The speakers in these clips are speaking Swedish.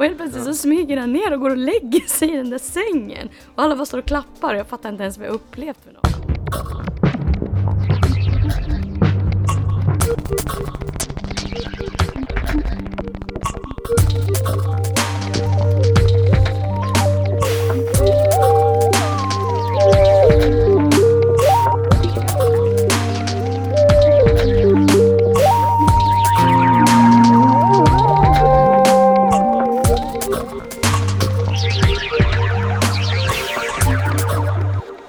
Och helt plötsligt så smyger han ner och går och lägger sig i den där sängen. Och alla bara står och klappar och jag fattar inte ens vad jag upplevt för något.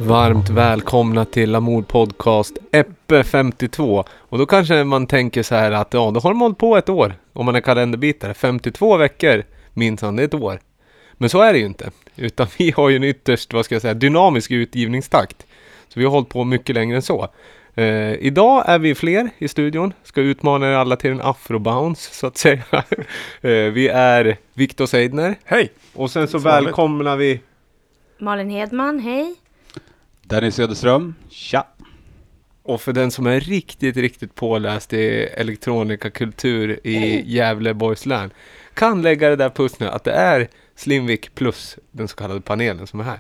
Varmt välkomna till Amour Podcast Eppe 52. Och då kanske man tänker så här att ja, då har de hållit på ett år. Om man är kalenderbitare. 52 veckor minsann, det är ett år. Men så är det ju inte. Utan vi har ju en ytterst, vad ska jag säga, dynamisk utgivningstakt. Så vi har hållit på mycket längre än så. Eh, idag är vi fler i studion. Ska utmana er alla till en afrobounce så att säga. eh, vi är Viktor Seidner. Hej! Och sen så välkomnar vi Malin Hedman, hej. Dennis Söderström, tja! Och för den som är riktigt, riktigt påläst i elektronikakultur i Gävleborgs län kan lägga det där pusslet att det är Slimvik plus den så kallade panelen som är här.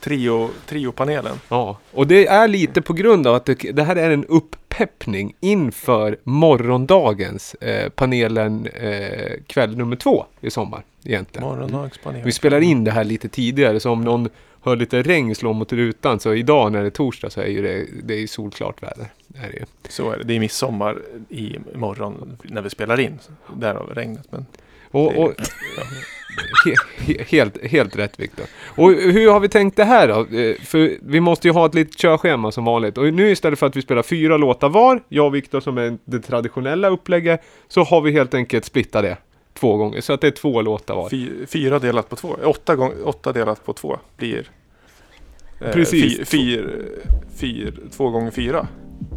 Trio, triopanelen. Ja, och det är lite på grund av att det, det här är en upppeppning inför morgondagens eh, panelen eh, kväll nummer två i sommar egentligen. Morgondagspanelen. Vi spelar in det här lite tidigare så om någon hör lite regn slå mot rutan så idag när det är torsdag så är ju det, det är solklart väder. Det är det. Så är det. Det är midsommar i morgon när vi spelar in. Därav regnet. Men Och, och, he, he, helt, helt rätt Viktor. Och hur har vi tänkt det här då? Eh, För vi måste ju ha ett litet körschema som vanligt. Och nu istället för att vi spelar fyra låtar var, jag och Viktor som är det traditionella upplägget, så har vi helt enkelt splittat det två gånger. Så att det är två låtar var. Fy, fyra delat på två. Åtta, gång, åtta delat på två blir... eh, Precis. Fyr, fyr, fyr, två gånger fyra.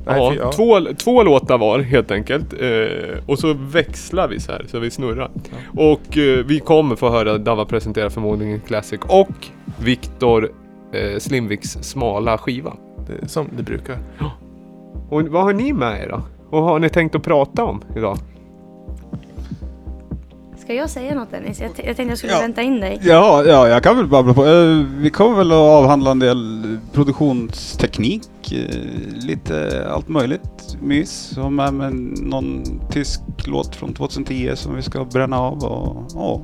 Nej, Ja, fy- ja. Två, två låtar var helt enkelt. Eh, och så växlar vi så här, så vi snurrar. Och eh, vi kommer få höra Dava presentera förmodligen Classic och Viktor eh, Slimviks smala skiva. Det som det brukar. Och vad har ni med er då? Och har ni tänkt att prata om idag? Ska jag säga något Dennis? Jag, jag tänkte jag skulle Ja. vänta in dig. Ja, ja, jag kan väl babbla på. Eh, Vi kommer väl att avhandla en del produktionsteknik, eh, lite allt möjligt mys. Har med mig någon tysk låt från 2010 som vi ska bränna av och ja.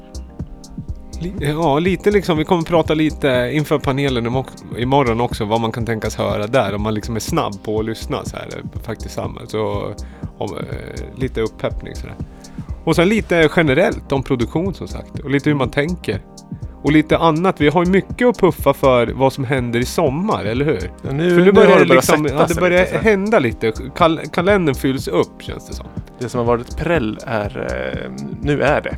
Ja, lite liksom. Vi kommer prata lite inför panelen imo- imorgon också. Vad man kan tänkas höra där. Om man liksom är snabb på att lyssna så här. eh, Faktiskt samma. Så om, lite upppeppning sådär. Och sen lite generellt om produktion som sagt. Och lite hur man tänker. Och lite annat. Vi har ju mycket att puffa för vad som händer i sommar, eller hur? Ja, nu, För nu nu börjar har det liksom, ja, det börjar lite hända lite. Kal kalendern fylls upp känns det som. Det som har varit präll är... eh, Nu är det.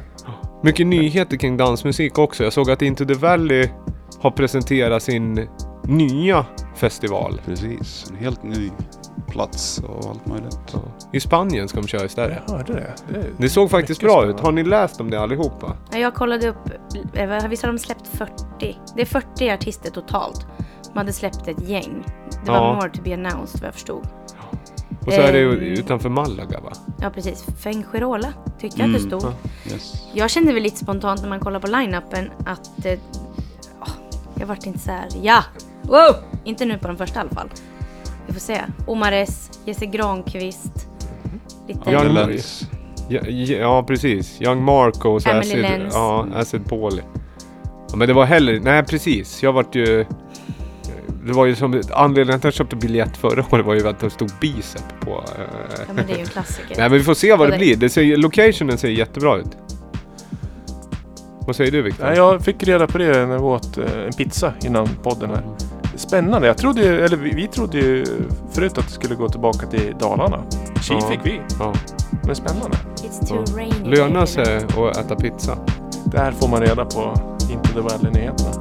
Mycket nyheter kring dansmusik också. Jag såg att Into the Valley har presenterat sin nya festival. Precis, en helt ny plats och allt möjligt. I Spanien ska de köra istället. Jag hörde det. Det, Det såg faktiskt bra ut. spännande. Har ni läst om det allihopa? Ja, Jag kollade upp, eh, visst har de släppt 40? Det är 40 artister totalt. De hade släppt ett gäng. Det var Ja. more to be announced vad jag förstod. Och så är det ju Ehm. utanför Malaga va? Ja precis, Fuengirola tyckte jag att det Mm. stod. Ja. Yes. Jag kände väl lite spontant när man kollar på line-upen att eh, ja, jag vart inte så här. ja, wow! Inte nu på den första i alla fall. Vi får se. Omares, Jesse Granqvist, lite... Ja, Young. Ja, ja precis. Young Marcos, Emily Acid, Lenz. ja, Acid Pauli. Ja, men det var heller, nej precis. Jag vart ju... Det var ju som, anledningen till att jag köpte biljett förra året var ju att det stod Bicep på... eh, Ja men det är ju en klassiker. Nej men vi får se vad det Och det- blir. Det ser, locationen ser jättebra ut. Vad säger du Viktor? Nej, jag fick reda på det när vi åt eh, en pizza innan podden här. Spännande. Jag trodde ju, eller vi, vi trodde ju förut att det skulle gå tillbaka till Dalarna. Tji Ja. fick vi. Ja. Men spännande. Ja. Lönar sig att äta pizza. Där får man reda på Into the Valley-nyheterna.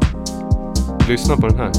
Lyssna på den här.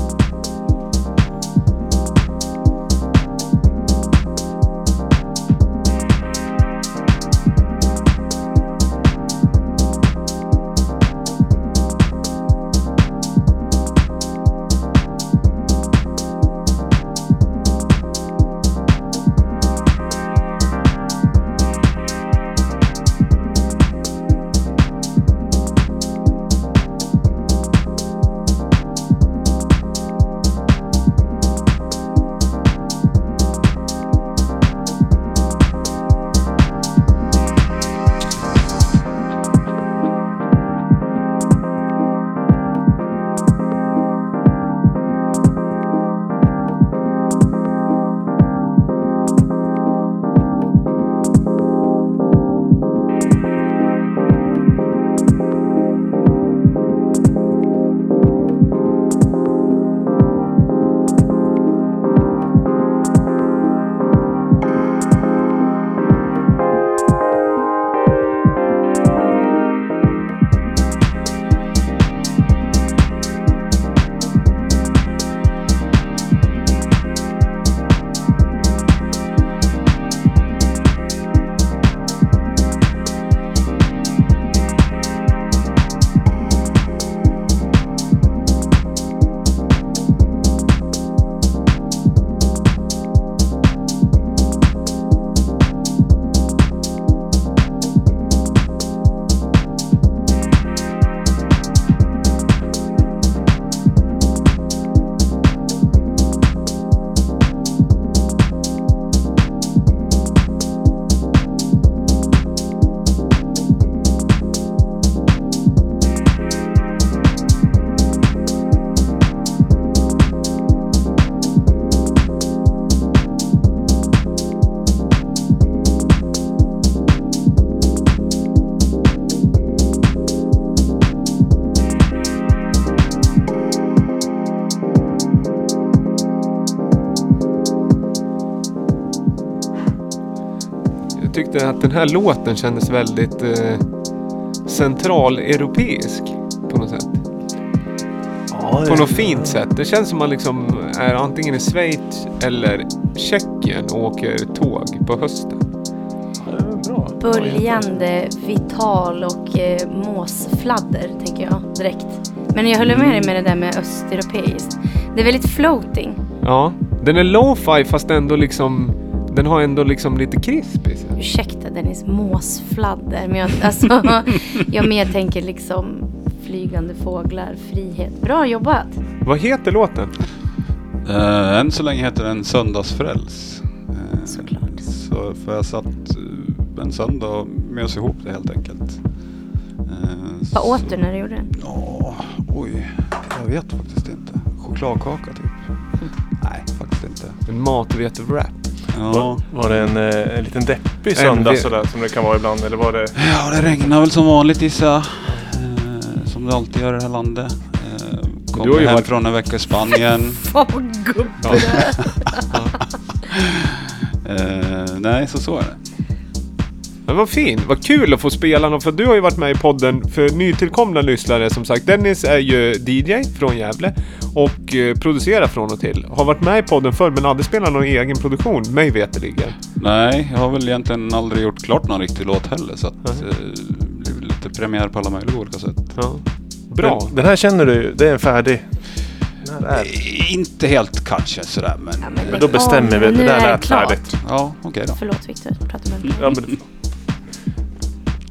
Tyckte att den här låten kändes väldigt eh, centraleuropeisk på något sätt. Ja, På något fint sätt. Det känns som man liksom är antingen i Schweiz eller Tjeckien och åker tåg på hösten. Ja. Böljande, vital och eh, måsfladder tänker jag direkt. Men jag håller med dig med det där med östeuropeiskt. Det är väldigt floating. Ja, den är lo-fi fast ändå liksom den har ändå liksom lite krisp i sig. Ursäkta Dennis, måsfladder. Men jag, alltså, jag mer tänker liksom flygande fåglar, frihet. Bra jobbat! Vad heter låten? Uh, än så länge heter den Söndagsfräls. Eh, Såklart. Så för jag satt eh, en söndag och mös ihop det helt enkelt. Vad så- åt du när du gjorde det? Ja, oj. Jag vet faktiskt inte. Chokladkaka typ. Nej, faktiskt inte. En matvete-rap. Ja. Var, var det en, eh, en liten deppig söndag sådär som det kan vara ibland? Eller var det... Ja, det regnar väl som vanligt gissar jag. Eh, som det alltid gör i det här landet. Eh, Du kom har ju hem varit- från en vecka i Spanien. Fan vad gubbe eh, nej, så så är det. Men vad fint, vad kul att få spela något för du har ju varit med i podden för nytillkomna lyssnare som sagt. Dennis är ju DJ från Gävle och eh, producerar från och till. Har varit med i podden förr men aldrig spelat någon egen produktion, mig veterligen. Nej, jag har väl egentligen aldrig gjort klart någon riktig låt heller. Så att, eh, det blir lite premiär på alla möjliga olika sätt. Ja. Bra. Men, den här känner du, det är en färdig... Den. Eh, Inte helt kanske sådär men... Ja, lägg då bestämmer vi. Det där är lät klart. färdigt. Ja, okej då. Förlåt Viktor, prata med mig. Ja, men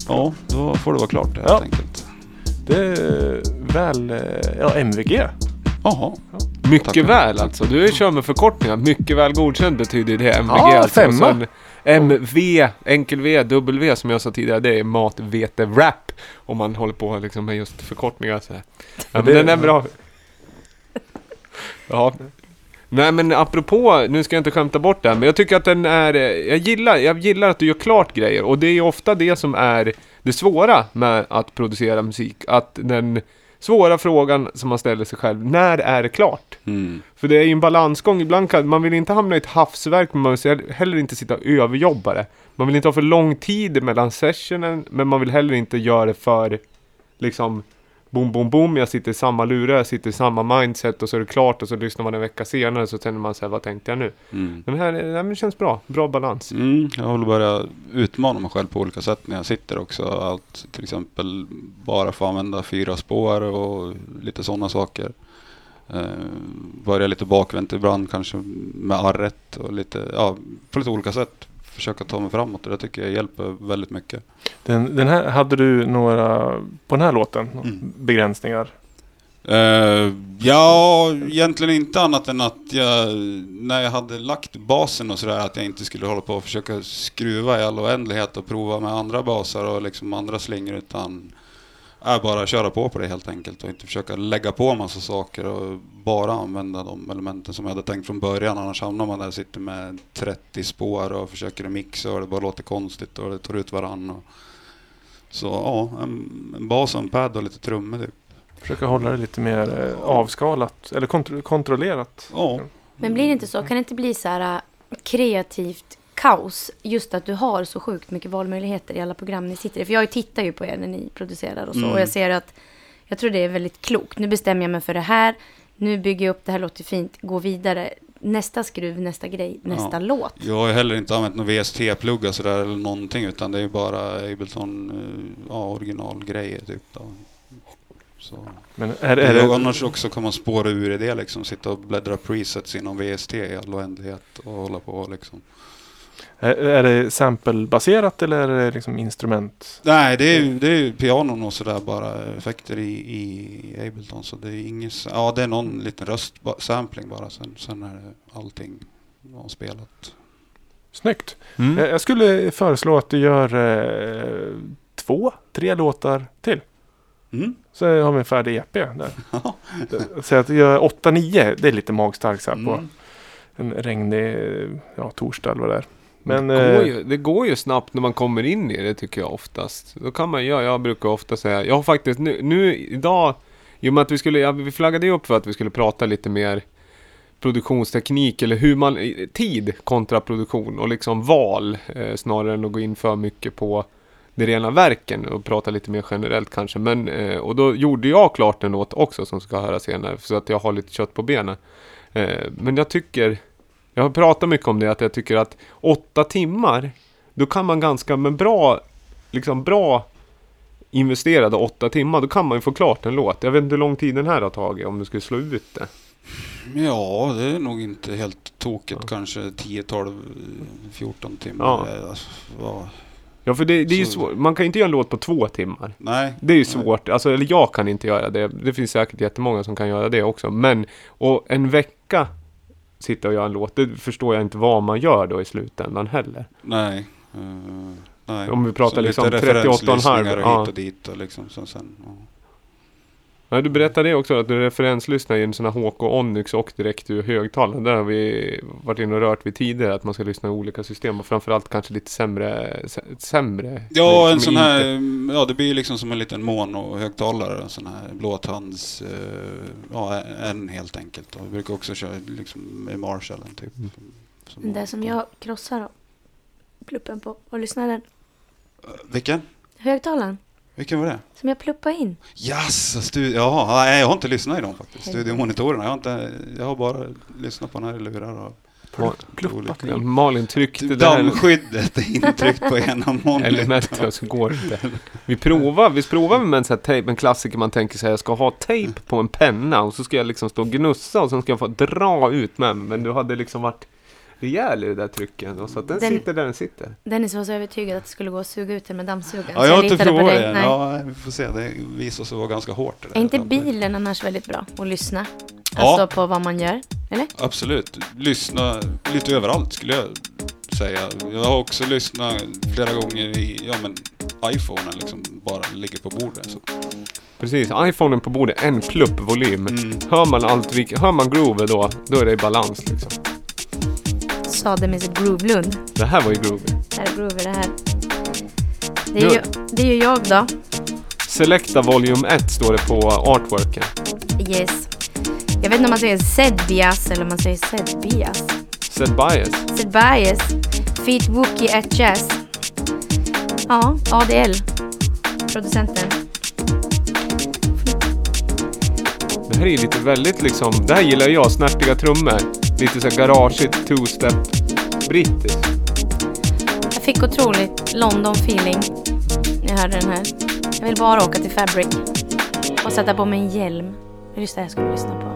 Ja, då får det vara klart helt Ja. enkelt. det är väl... eh, Ja, MVG. Jaha. Mycket Tackar. väl alltså. Du kör med förkortningar. Mycket väl godkänd betyder det. MVG Ja, alltså. femma. MV, enkel V, W som jag sa tidigare. Det är mat, vete, rap. Om man håller på liksom med just förkortningar så här. Ja, men det- den är bra. Ja. Nej men apropå, nu ska jag inte skämta bort det här, men jag tycker att den är, jag gillar, jag gillar att du gör klart grejer och det är ju ofta det som är det svåra med att producera musik. Att den svåra frågan som man ställer sig själv, när är det klart? Mm. För det är ju en balansgång. Ibland kan man vill inte hamna i ett havsverk, men man vill heller inte sitta och överjobba det. Man vill inte ha för lång tid mellan sessionen, men man vill heller inte göra det för liksom boom, boom, boom. Jag sitter i samma lurar, jag sitter i samma mindset och så är det klart och så lyssnar man en vecka senare så känner man sig vad tänkte jag nu? Mm. Den här, men det känns bra. Bra balans. Mm, jag vill börja utmana mig själv på olika sätt när jag sitter också. Att till exempel bara få använda fyra spår och lite sådana saker. Eh, börja lite bakvänt ibland kanske med arret och lite, ja, på lite olika sätt. Försöka ta mig framåt och det tycker jag hjälper väldigt mycket. Den, den här, hade du några, på den här låten, Mm. begränsningar? Eh, ja, egentligen inte annat än att jag, när jag hade lagt basen och sådär, att jag inte skulle hålla på och försöka skruva i all oändlighet och prova med andra basar och liksom andra slingor, utan äh, bara köra på på det helt enkelt och inte försöka lägga på massa saker och bara använda de elementen som jag hade tänkt från början. Annars hamnar man där och sitter med 30 spår och försöker mixa och det bara låter konstigt och det tar ut varann. Och, så ja, en, en bas och en pad och lite trummor typ. Försöka hålla det lite mer eh, avskalat eller kontro- kontrollerat. Ja. Men blir det inte så? Kan det inte bli så här äh, kreativt kaos? Just att du har så sjukt mycket valmöjligheter i alla program ni sitter i. För jag tittar ju på er när ni producerar och så. Mm. Och jag ser att jag tror det är väldigt klokt. Nu bestämmer jag mig för det här. Nu bygger jag upp det här låter fint. Gå vidare. Nästa skruv, nästa grej, nästa Ja. låt. Jag har heller inte använt någon VST-plugga sådär eller någonting utan det är bara Ableton eh, ja, originalgrejer typ. Då. Så. Men är, är Är det, Annars också kan man spåra ur i det liksom. Sitta och bläddra presets inom VST i all oändlighet och hålla på liksom. Är, är det sample-baserat eller är det liksom instrument? Nej, det är, det är pianon och sådär bara effekter i, i Ableton. Så det är inget, ja det är någon liten röstsampling bara. Sen, sen är det allting ja, spelat. Snyggt. Mm. Jag, jag skulle föreslå att du gör eh, två, tre låtar till. Mm. Så har vi en färdig EP där. Ja. Så att göra 8-9, det är lite magstarkt så här på Mm. en regnig ja, torsdag eller vad det är. Men det, går eh, ju, det går ju snabbt när man kommer in i det tycker jag oftast. Då kan man göra, jag brukar ofta säga, jag har faktiskt nu, nu idag, i och med att vi skulle, ja, vi flaggade ju upp för att vi skulle prata lite mer produktionsteknik eller hur man, tid kontra produktion och liksom val eh, snarare än att gå in för mycket på de rena verken och prata lite mer generellt kanske. Men, eh, och då gjorde jag klart en låt också som ska höra senare så att jag har lite kött på benen. Eh, men jag tycker, jag har pratat mycket om det, att jag tycker att åtta timmar, då kan man ganska med bra, liksom bra investerade åtta timmar, då kan man ju få klart en låt. Jag vet inte hur lång tid den här har tagit om du skulle slå ut det. Ja, det är nog inte helt tokigt. Ja. Kanske 10, 12, 14 timmar. Ja. Eh, Alltså, ja. Ja, för det, det är ju svårt. Man kan ju inte göra en låt på två timmar. Nej. Det är ju svårt. Alltså, eller jag kan inte göra det. Det finns säkert jättemånga som kan göra det också. Men, och en vecka sitta och göra en låt, det förstår jag inte vad man gör då i slutändan heller. Nej. eh, nej. Om vi pratar Så liksom lite 38,5, referenslyssningar och ja. hit och dit och liksom. Så sen, ja. Ja, du berättade det också, att du referenslyssnar i en sån här HK Onyx och direkt ur högtalaren. Där har vi varit inne och rört vid tidigare, att man ska lyssna i olika system och framförallt kanske lite sämre, sä- sämre. Ja, en sån här, inte- ja det blir liksom som en liten mono-högtalare. En sån här blåtands, eh, ja en helt enkelt. Och vi brukar också köra liksom med Marshallen typ. Mm. Som- där som jag krossar pluppen på. Och lyssna den. Vilken? Högtalaren. Vilken var det? Som jag pluppar in. Yes, Jaha, nej jag har inte lyssnat i dem faktiskt. Studiomonitorerna. Jag har, inte, jag har bara lyssnat på den här i lurar och olika. Ja, Malin tryckte Dammskyddet är intryckt på ena monitern. elementet så går det inte. Vi provar, vi provar med en sån här tejp, en klassiker man tänker sig jag ska ha tejp på en penna och så ska jag liksom stå och gnussa och sen ska jag få dra ut med mig. Men du hade liksom varit rejäl i det där trycket. Och så att den, Den- sitter där den sitter. Dennis var så övertygad att det skulle gå att suga ut den med dammsugaren. Ja, jag har inte provat dig. det. Nej. Ja, vi får se. Det visar sig vara ganska hårt. Är inte bilen annars väldigt bra att lyssna? Ja. Alltså på vad man gör? Eller? Absolut. Lyssna lite överallt skulle jag säga. Jag har också lyssnat flera gånger i, ja men, iPhonen liksom bara ligger på bordet. Så. Precis, iPhonen på bordet, en plupp volym. Mm. Hör man allt, hör man groove då, då är det i balans liksom. Sade med sitt Groovelund. Det här var ju groovy. Det här är Groover det här. Det är, ju, det är ju jag då. Selecta Volume 1 står det på artworken. Yes. Jag vet inte om man säger Zedbias eller om man säger Zedbias. Set bias. Zedbias. Feet Wookie at Jazz. Ja, ADL. Producenten. Det här är lite väldigt liksom, det här gillar jag, snärtiga trummor. Lite så garageigt, two-step, brittiskt. Jag fick otroligt London-feeling när jag hörde den här. Jag vill bara åka till Fabric och sätta på mig en hjälm. Det är just det jag skulle lyssna på.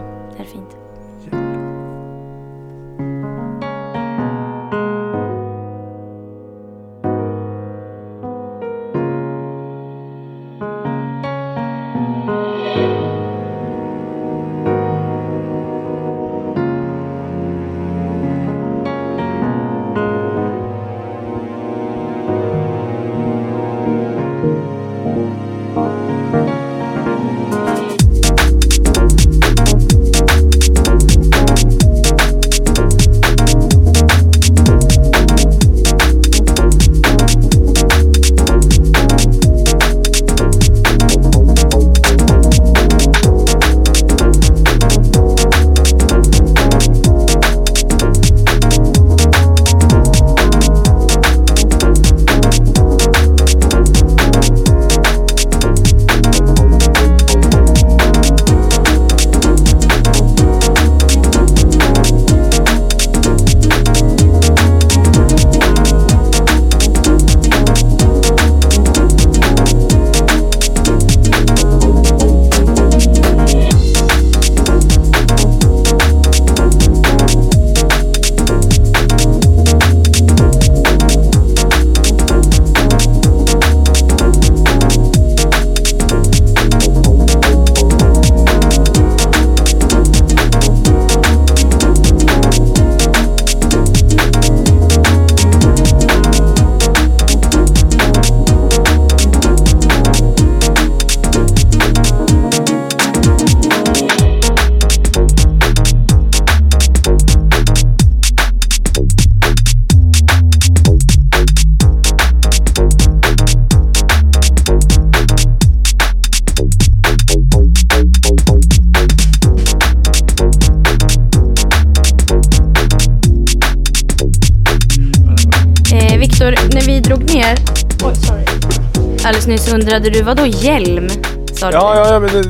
Undrade du, vad då hjälm? Sa du Ja, det? ja, ja, men det,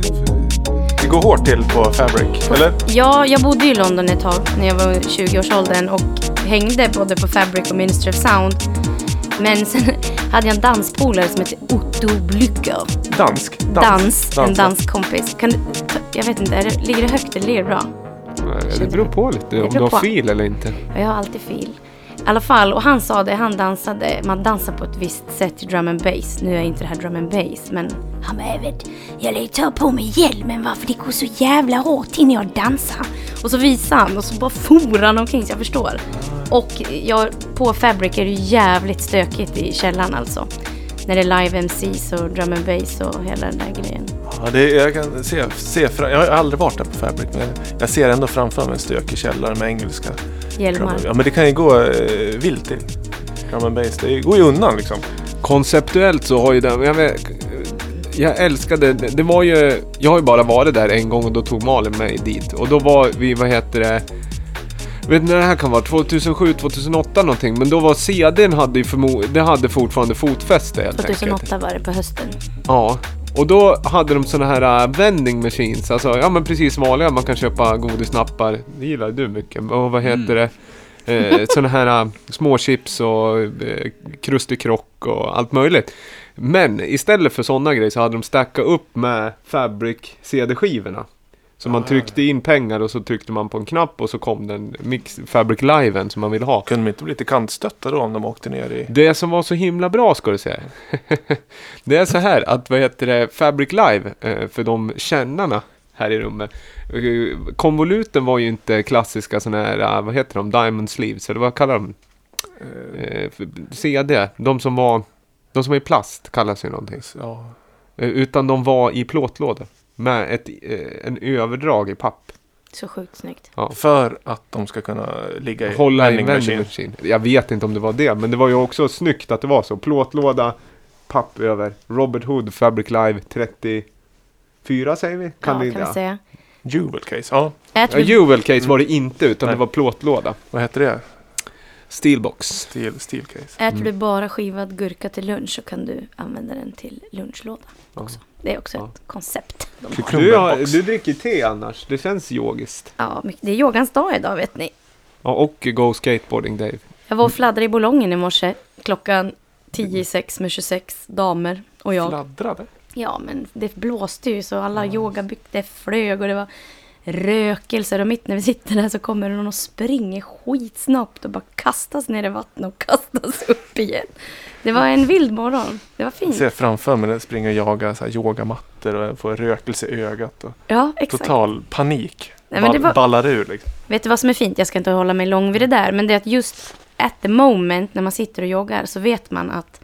det går hårt till på Fabric, eller? Ja, jag bodde i London ett tag när jag var i 20-årsåldern och hängde både på Fabric och Ministry of Sound. Men sen hade jag en danspolare som hette Otto Blücher. Dansk? Dans, en ja. dansk kompis. Kan du, jag vet inte, är det, ligger det högt eller ligger det bra? Nej, Det beror på lite om du har på. fil eller inte. Ja, Jag har alltid fil. I alla fall, och han sa det, han dansade, man dansar på ett visst sätt i drum and bass. Nu är inte det här drum and bass, men han bara, jag vet, jag lär ta på mig hjälmen varför det går så jävla hårt när jag dansar. Och så visade han och så bara for han omkring så jag förstår. Och jag, på Fabric är det ju jävligt stökigt i källaren alltså. När det är live MCs och drum and bass och hela den där grejen. Ja, det, jag kan se, se fram, Jag har aldrig varit där på Fabric, men jag ser ändå framför mig en stökig källare med engelska. Hjälmar. Ja, men det kan ju gå eh, vilt till. Drum bass, det går ju undan liksom. Konceptuellt så har ju den, jag vet, jag älskade, det var ju, jag har ju bara varit där en gång och då tog Malin mig dit. Och då var vi, vad heter det, jag vet inte när det här kan vara, 2007, 2008 någonting. Men då var CDn hade ju förmo- det hade fortfarande fotfäste helt enkelt. 2008 var det på hösten. Ja. Och då hade de såna här uh, vending machines, alltså ja men precis vanliga, man kan köpa godisnappar. Det gillar du mycket. Och vad heter det? Eh, såna här uh, små chips och eh, krustikrock och allt möjligt. Men istället för sådana grejer så hade de stackat upp med Fabric CD-skivorna. Så man tryckte in pengar och så tryckte man på en knapp och så kom den mix Fabric Liven som man ville ha. Kunde de inte bli lite kantstötta då om de åkte ner i... Det som var så himla bra ska du säga. det är så här att vad heter det, Fabric Live eh, för de kännarna här i rummet. eh, Konvoluten var ju inte klassiska sådana här, eh, vad heter de, Diamond Sleeves eller vad kallar de? CD, de som var, de som är i plast kallas ju någonting. Ja, Utan de var i plåtlådor. Med ett, eh, en överdrag i papp. Så sjukt snyggt. för att de ska kunna ligga i Hålla i en vending vending machine. machine. Jag vet inte om det var det, men det var ju också snyggt att det var så. Plåtlåda, papp över. Robert Hood, Fabric Live 34 säger vi? Kan ja, det kan vi ja. säga. Jewel case, ja. Ja, Jewel case var det inte, utan Nej. det var plåtlåda. Vad heter det? Steelbox. Steel, steel case. Äter Mm. du bara skivad gurka till lunch så kan du använda den till lunchlåda också. Det är också Ja. ett koncept. Du, har, du dricker te annars, det känns yogiskt. Ja, det är yogans dag idag vet ni. Ja, och Go Skateboarding Dave. Jag var och fladdrade i Bolongen i morse klockan 10 i sex med 26 damer och jag. Fladdrade? Ja, men det blåste ju så alla yogabyxor flög och det var rökelser och mitt när vi sitter där så kommer någon och springer skitsnabbt och bara kastas ner i vattnet och kastas upp igen. Det var en vild morgon. Det var Jag fint. ser framför mig jag springer och jagar så här yogamattor och får rökelse i ögat. Och Ja, exakt. total panik. Nej, men det var- Ballar ur liksom. Vet du vad som är fint? Jag ska inte hålla mig lång vid det där. Men det är att just at the moment när man sitter och joggar så vet man att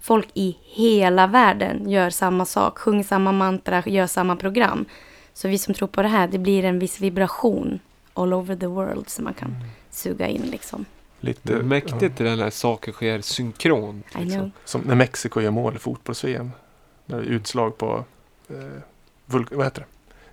folk i hela världen gör samma sak. Sjunger samma mantra, gör samma program. Så vi som tror på det här, det blir en viss vibration all over the world som man kan Mm. suga in liksom. Lite Det är mäktigt när här saker sker synkront. Liksom. Som när Mexiko gör mål i fotbolls-VM. När det är utslag på eh, vad heter det?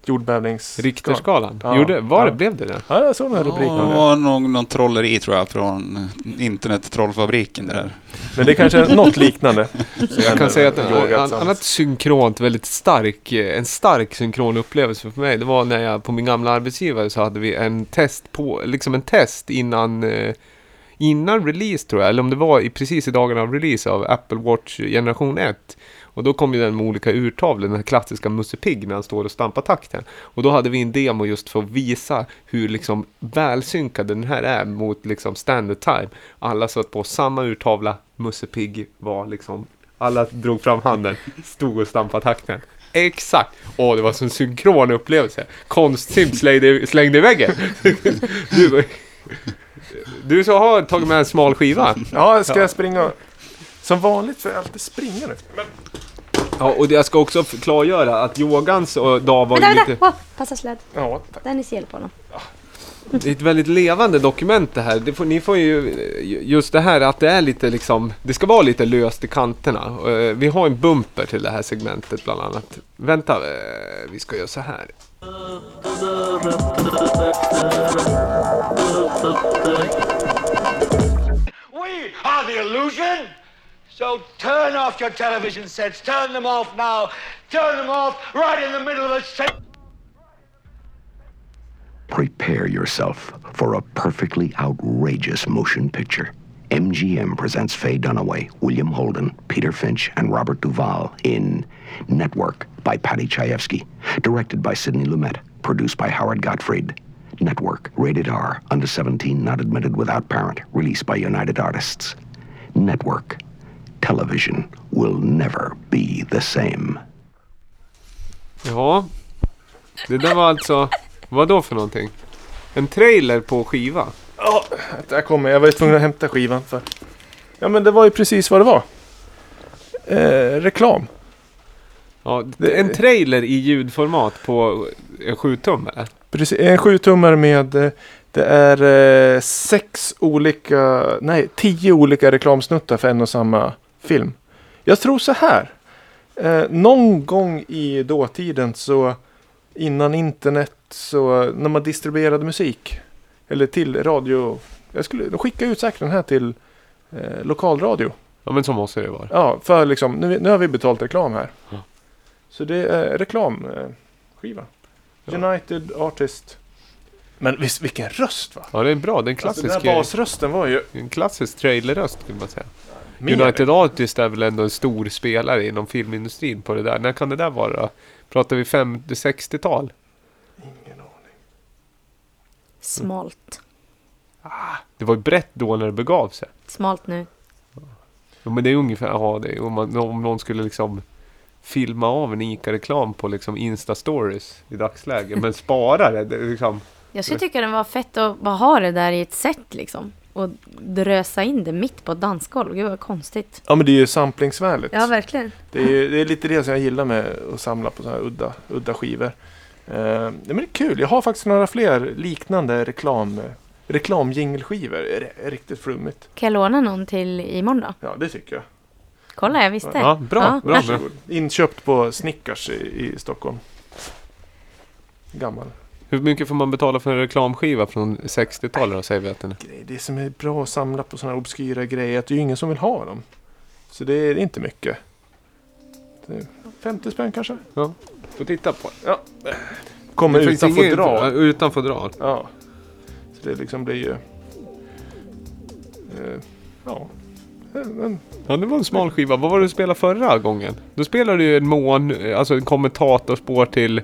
Jordbävnings... Richterskalan. Ja. Gjorde, var det, Ja. blev det det? Ja, jag såg den här rubriken. Det var nog någon trolleri tror jag från internettrollfabriken det där. Men det är kanske är något liknande. Jag kan säga att en annat synkront, väldigt stark, eh, en stark synkron upplevelse för mig. Det var när jag på min gamla arbetsgivare så hade vi en test på, liksom en test innan eh, Innan release tror jag, eller om det var i, precis i dagarna av release av Apple Watch generation 1. Och då kom ju den med olika urtavlor, den här klassiska Musse Pigg när han står och stampar takten. Och då hade vi en demo just för att visa hur liksom välsynkad den här är mot liksom standard time. Alla satt på samma urtavla, Musse Pigg var liksom, alla drog fram handen, stod och stampade takten. Exakt! Åh, det var så en synkron upplevelse. Konstsimp slängde, slängde i väggen. Du, du så har tagit med en smal skiva. Ja, ska jag springa? och... Som vanligt får jag alltid springa nu. Men Ja, och jag ska också klargöra att yogans och dag var Vänta, ju vänta! lite... Oh, passa släd. ja, tack. Dennis hjälp honom. Det är ett väldigt levande dokument det här. Det får, ni får ju just det här att det är lite liksom, det ska vara lite löst i kanterna. Eh, Vi har en bumper till det här segmentet bland annat. Vänta, eh, vi ska göra så här. We are the illusion. So turn off your television sets. Turn them off now. Turn them off right in the middle of a sentence. Prepare yourself for a perfectly outrageous motion picture. MGM presents Faye Dunaway, William Holden, Peter Finch, and Robert Duvall in Network by Patty Chayefsky. Directed by Sidney Lumet. Produced by Howard Gottfried. Network, rated R, under 17, not admitted without parent. Released by United Artists. Network. Television will never be the same. Ja. Det där var alltså... Vad då för någonting? En trailer på skiva? Ja, där kommer jag. Jag var ju tvungen att hämta skivan för. Ja men det var ju precis vad det var. Eh, reklam. Ja, en trailer i ljudformat på en 7 tum eller? Precis, en sjutummare med eh, det är eh, sex olika, nej tio olika reklamsnuttar för en och samma film. Jag tror så här. Eh, någon gång i dåtiden så innan internet så när man distribuerade musik eller till radio. Jag skulle de skicka ut säkert den här till eh, lokalradio. Ja men så måste det vara. Ja, för liksom nu, nu har vi betalt reklam här. Ja. Så det är reklamskiva. Eh. Ja. United Artist. Men visst, vilken röst va? Ja det är bra, det är en Alltså, klassisk, den här basrösten var ju... en klassisk trailerröst kan man säga. Mer- United Artists är väl ändå en stor spelare inom filmindustrin på det där. När kan det där vara? Pratar vi 50-60-tal? Ingen aning. Smalt. Det var ju brett då när det begav sig. Smalt nu. Ja, men det är ungefär, ja, det är, om, man, om någon skulle liksom filma av en ICA-reklam på liksom Insta-stories i dagsläget. Men spara det, det liksom. Jag skulle tycka den var fett att bara ha det där i ett set liksom. Och drösa in det mitt på ett dansgolv. Gud vad konstigt. Ja men det är ju samplingsvänligt. Ja, verkligen. det, är, det är lite det som jag gillar med att samla på sådana här udda, udda skivor. Eh, ja, men det är kul. Jag har faktiskt några fler liknande reklam, reklamjingelskivor. Det är Riktigt flummigt. Kan jag låna någon till imorgon då? Ja det tycker jag. Kolla, jag visste. Ja, bra, bra, bra. Varsågod. Inköpt på Snickars i, i Stockholm. Gammal. Hur mycket får man betala för en reklamskiva från 60-talet då, säger vi att den är? Det som är bra att samla på sådana obskyra grejer är att det är ju ingen som vill ha dem. Så det är inte mycket. Det är 50 spänn kanske? Ja, får titta på Ja. Kommer Det utan fodral. Utan fodral. Ja. Så det liksom blir ju... Eh, ja. En- en- Ja, det var en smal skiva. Vad var det du spelade förra gången? Då spelade du ju en mån, alltså en kommentatorspår till,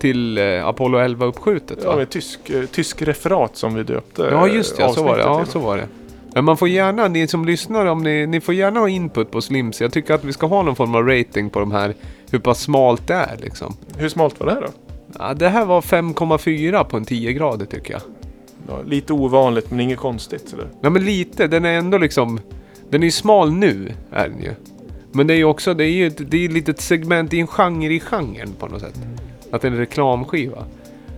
till eh, Apollo 11 uppskjutet Ja, va? med tysk, eh, tysk referat som vi döpte Ja just det, ja, så var det. Ja, så var det. Men man får gärna, ni som lyssnar, om ni, ni får gärna ha input på Slims. Jag tycker att vi ska ha någon form av rating på de här, hur pass smalt det är liksom. Hur smalt var det här då? Ja, det här var 5,4 på en 10 grader tycker jag. Ja, lite ovanligt men inget konstigt. Sådär. Ja men lite, den är ändå liksom, den är ju smal nu, är den ju. Men det är ju också, det är ju ett, det är ett litet segment, är en genre i genren på något sätt. Att det är en reklamskiva.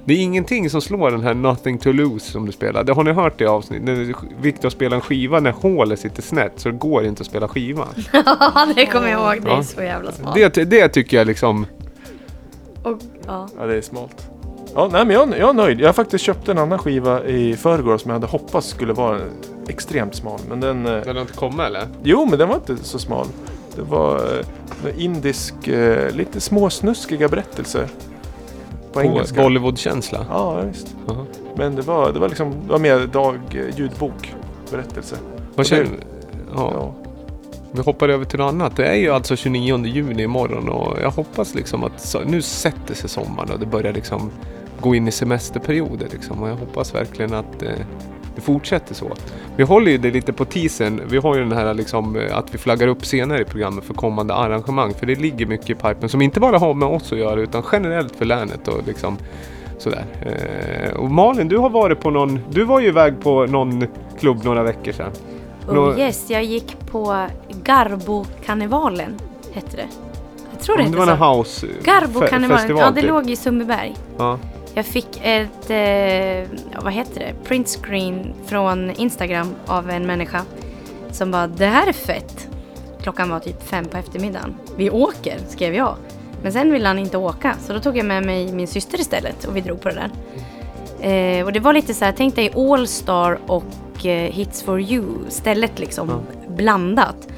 Det är ingenting som slår den här Nothing to lose som du spelar. Det har ni hört det avsnittet? När Viktor spelar en skiva när hålet sitter snett så det går inte att spela skivan. Ja, det kommer jag ihåg. Det är Ja. så jävla smalt. Det, det tycker jag liksom... Och, ja. Ja, det är smalt. Ja, nej, men jag, jag är nöjd. Jag har faktiskt köpt en annan skiva i förrgår som jag hade hoppats skulle vara extremt smal. Men den... eh, Den har inte kommit eller? Jo, men den var inte så smal. Det var eh, en indisk, eh, lite småsnuskiga berättelser. På engelska. Bollywood-känsla. Ja, visst. Jaha. Men det var, det var liksom, det var mer dag, eh, ljudbok, berättelse. Vad känner... Ja. Ja. Vi hoppar över till något annat. Det är ju alltså 29 juni imorgon och jag hoppas liksom att nu sätter sig sommaren och det börjar liksom gå in i semesterperioder liksom. Och jag hoppas verkligen att eh, det fortsätter så. Vi håller ju det lite på teasern. Vi har ju den här liksom eh, att vi flaggar upp senare i programmet för kommande arrangemang. För det ligger mycket i pipen som inte bara har med oss att göra utan generellt för länet och liksom sådär. Eh, och Malin, du har varit på någon, du var ju iväg på någon klubb några veckor sedan. Nå- Oh yes, jag gick på Garbo-karnevalen, hette det. Jag tror det det hette var så. house fe- Garbo-karnevalen, ja det typ. låg i Sundbyberg. Ja. Jag fick ett, eh, vad heter det, printscreen från Instagram av en människa som bara det här är fett. Klockan var typ fem på eftermiddagen. Vi åker, skrev jag. Men sen ville han inte åka så då tog jag med mig min syster istället och vi drog på det där. Eh, och det var lite så här, tänk dig All Star och eh, Hits for You stället liksom blandat.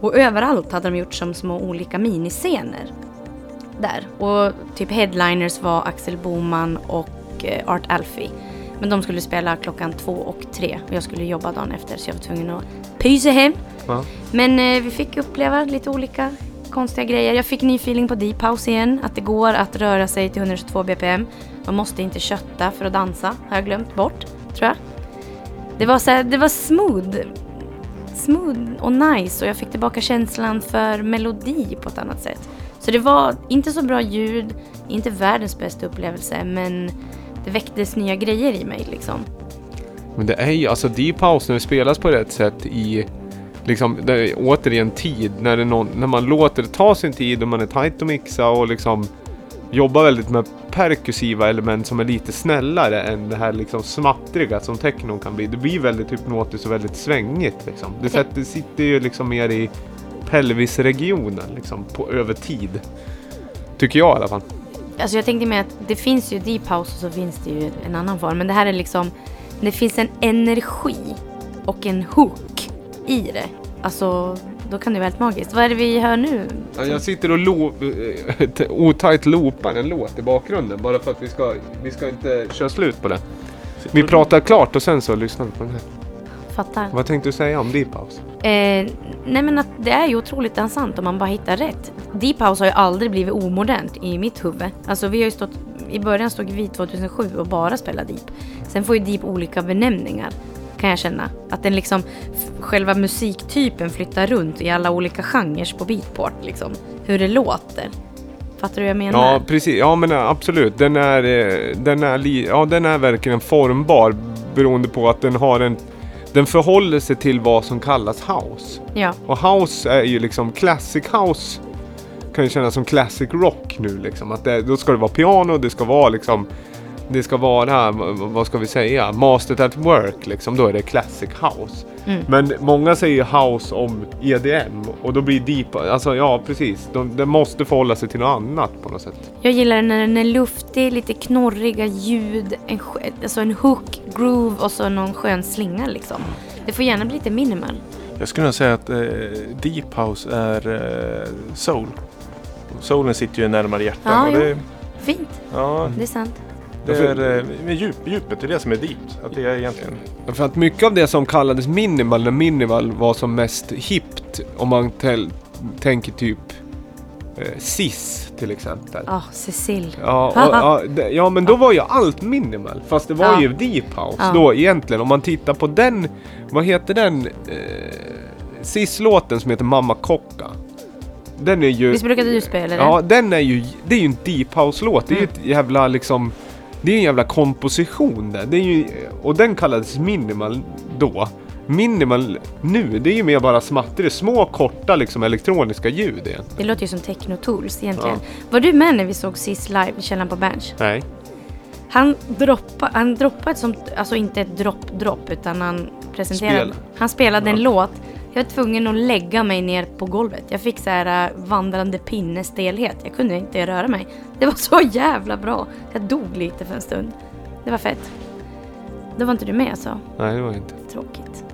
Och överallt hade de gjort som små olika miniscener. Där. Och typ headliners var Axel Boman och eh, Art Alfie. Men de skulle spela klockan två och tre och jag skulle jobba dagen efter så jag var tvungen att pysa hem. Ja. Men eh, vi fick uppleva lite olika konstiga grejer. Jag fick ny feeling på Deep House igen. Att det går att röra sig till 122 bpm. Man måste inte kötta för att dansa. Har jag glömt bort, tror jag. Det var, så här, det var smooth. Smooth och nice och jag fick tillbaka känslan för melodi på ett annat sätt. Så det var inte så bra ljud, inte världens bästa upplevelse men det väcktes nya grejer i mig liksom. Men det är ju alltså när det spelas på rätt sätt i liksom det är återigen tid när, någon, när man låter det ta sin tid och man är tight att mixa och liksom jobbar väldigt med perkussiva element som är lite snällare än det här liksom smattriga som technon kan bli. Det blir väldigt hypnotiskt och väldigt svängigt liksom. Det, sätter, sitter ju liksom mer i pelvisregionen liksom på, över tid. Tycker jag i alla fall. Alltså jag tänkte med att det finns ju deep house och så finns det ju en annan form. Men det här är liksom, det finns en energi och en hook i det. Alltså, då kan det vara helt magiskt. Vad är det vi hör nu? Ja, Jag sitter och lo, eh, otajt loopar en låt i bakgrunden bara för att vi ska, vi ska inte köra slut på det. Vi pratar klart och sen så lyssnar vi på den här. Fattar. Vad tänkte du säga om Deep House? Eh, nej men att det är ju otroligt dansant om man bara hittar rätt. Deep House har ju aldrig blivit omodernt i mitt huvud. Alltså vi har ju stått, i början stod vi 2007 och bara spelade Deep. Sen får ju Deep olika benämningar kan jag känna. Att den liksom, själva musiktypen flyttar runt i alla olika genrer på beatport liksom. Hur det låter. Fattar du vad jag menar? Ja, precis. Ja, men eh, absolut. Den är, eh, den är, ja, den är verkligen formbar beroende på att den har en... Den förhåller sig till vad som kallas house. ja. Och house är ju liksom classic house. Kan ju kännas som classic rock nu liksom. Att det, då ska det vara piano, det ska vara liksom... Det ska vara, vad ska vi säga, mastered at work liksom. Då är det classic house. Mm. Men många säger house om EDM och då blir deep, alltså ja precis. De, det måste förhålla sig till något annat på något sätt. Jag gillar när den är luftig, lite knorriga ljud, en, alltså en hook, groove och så någon skön slinga liksom. Det får gärna bli lite minimal. Jag skulle nog säga att eh, Deep House är eh, soul. Soulen sitter ju närmare hjärtat. Ja, det, Fint, ja, det är sant. Det är eh, med djup, djupet, det är det som är deep. Att det är egentligen... För att mycket av det som kallades minimal, när minimal var som mest hippt, om man tel- tänker typ eh, Sis till exempel. Ja, Cecil. Ja, och, ja, men då var ju allt minimal. Fast det var Ja. ju deep house Ja. då egentligen. Om man tittar på den, vad heter den eh, Sis-låten som heter Mamma Kocka. Den är ju... Visst brukade du spela den? Ja, den är ju, det är ju en deep house-låt. Det är ju ett jävla liksom, det är en jävla komposition där. Det är ju, och den kallades minimal då. Minimal nu, det är ju mer bara smatter, små korta liksom elektroniska ljud igen. Det låter ju som techno-tools egentligen. Var du med när vi såg Sis live i källaren på Berns? Nej. Han droppade, han droppade ett sånt, alltså inte ett dropp-dropp utan han presenterade. Spel. Han spelade en låt. Jag var tvungen att lägga mig ner på golvet. Jag fick så här äh, vandrande pinnestelhet. Jag kunde inte röra mig. Det var så jävla bra. Jag dog lite för en stund. Det var fett. Då var inte du med alltså? Nej, det var inte. Tråkigt.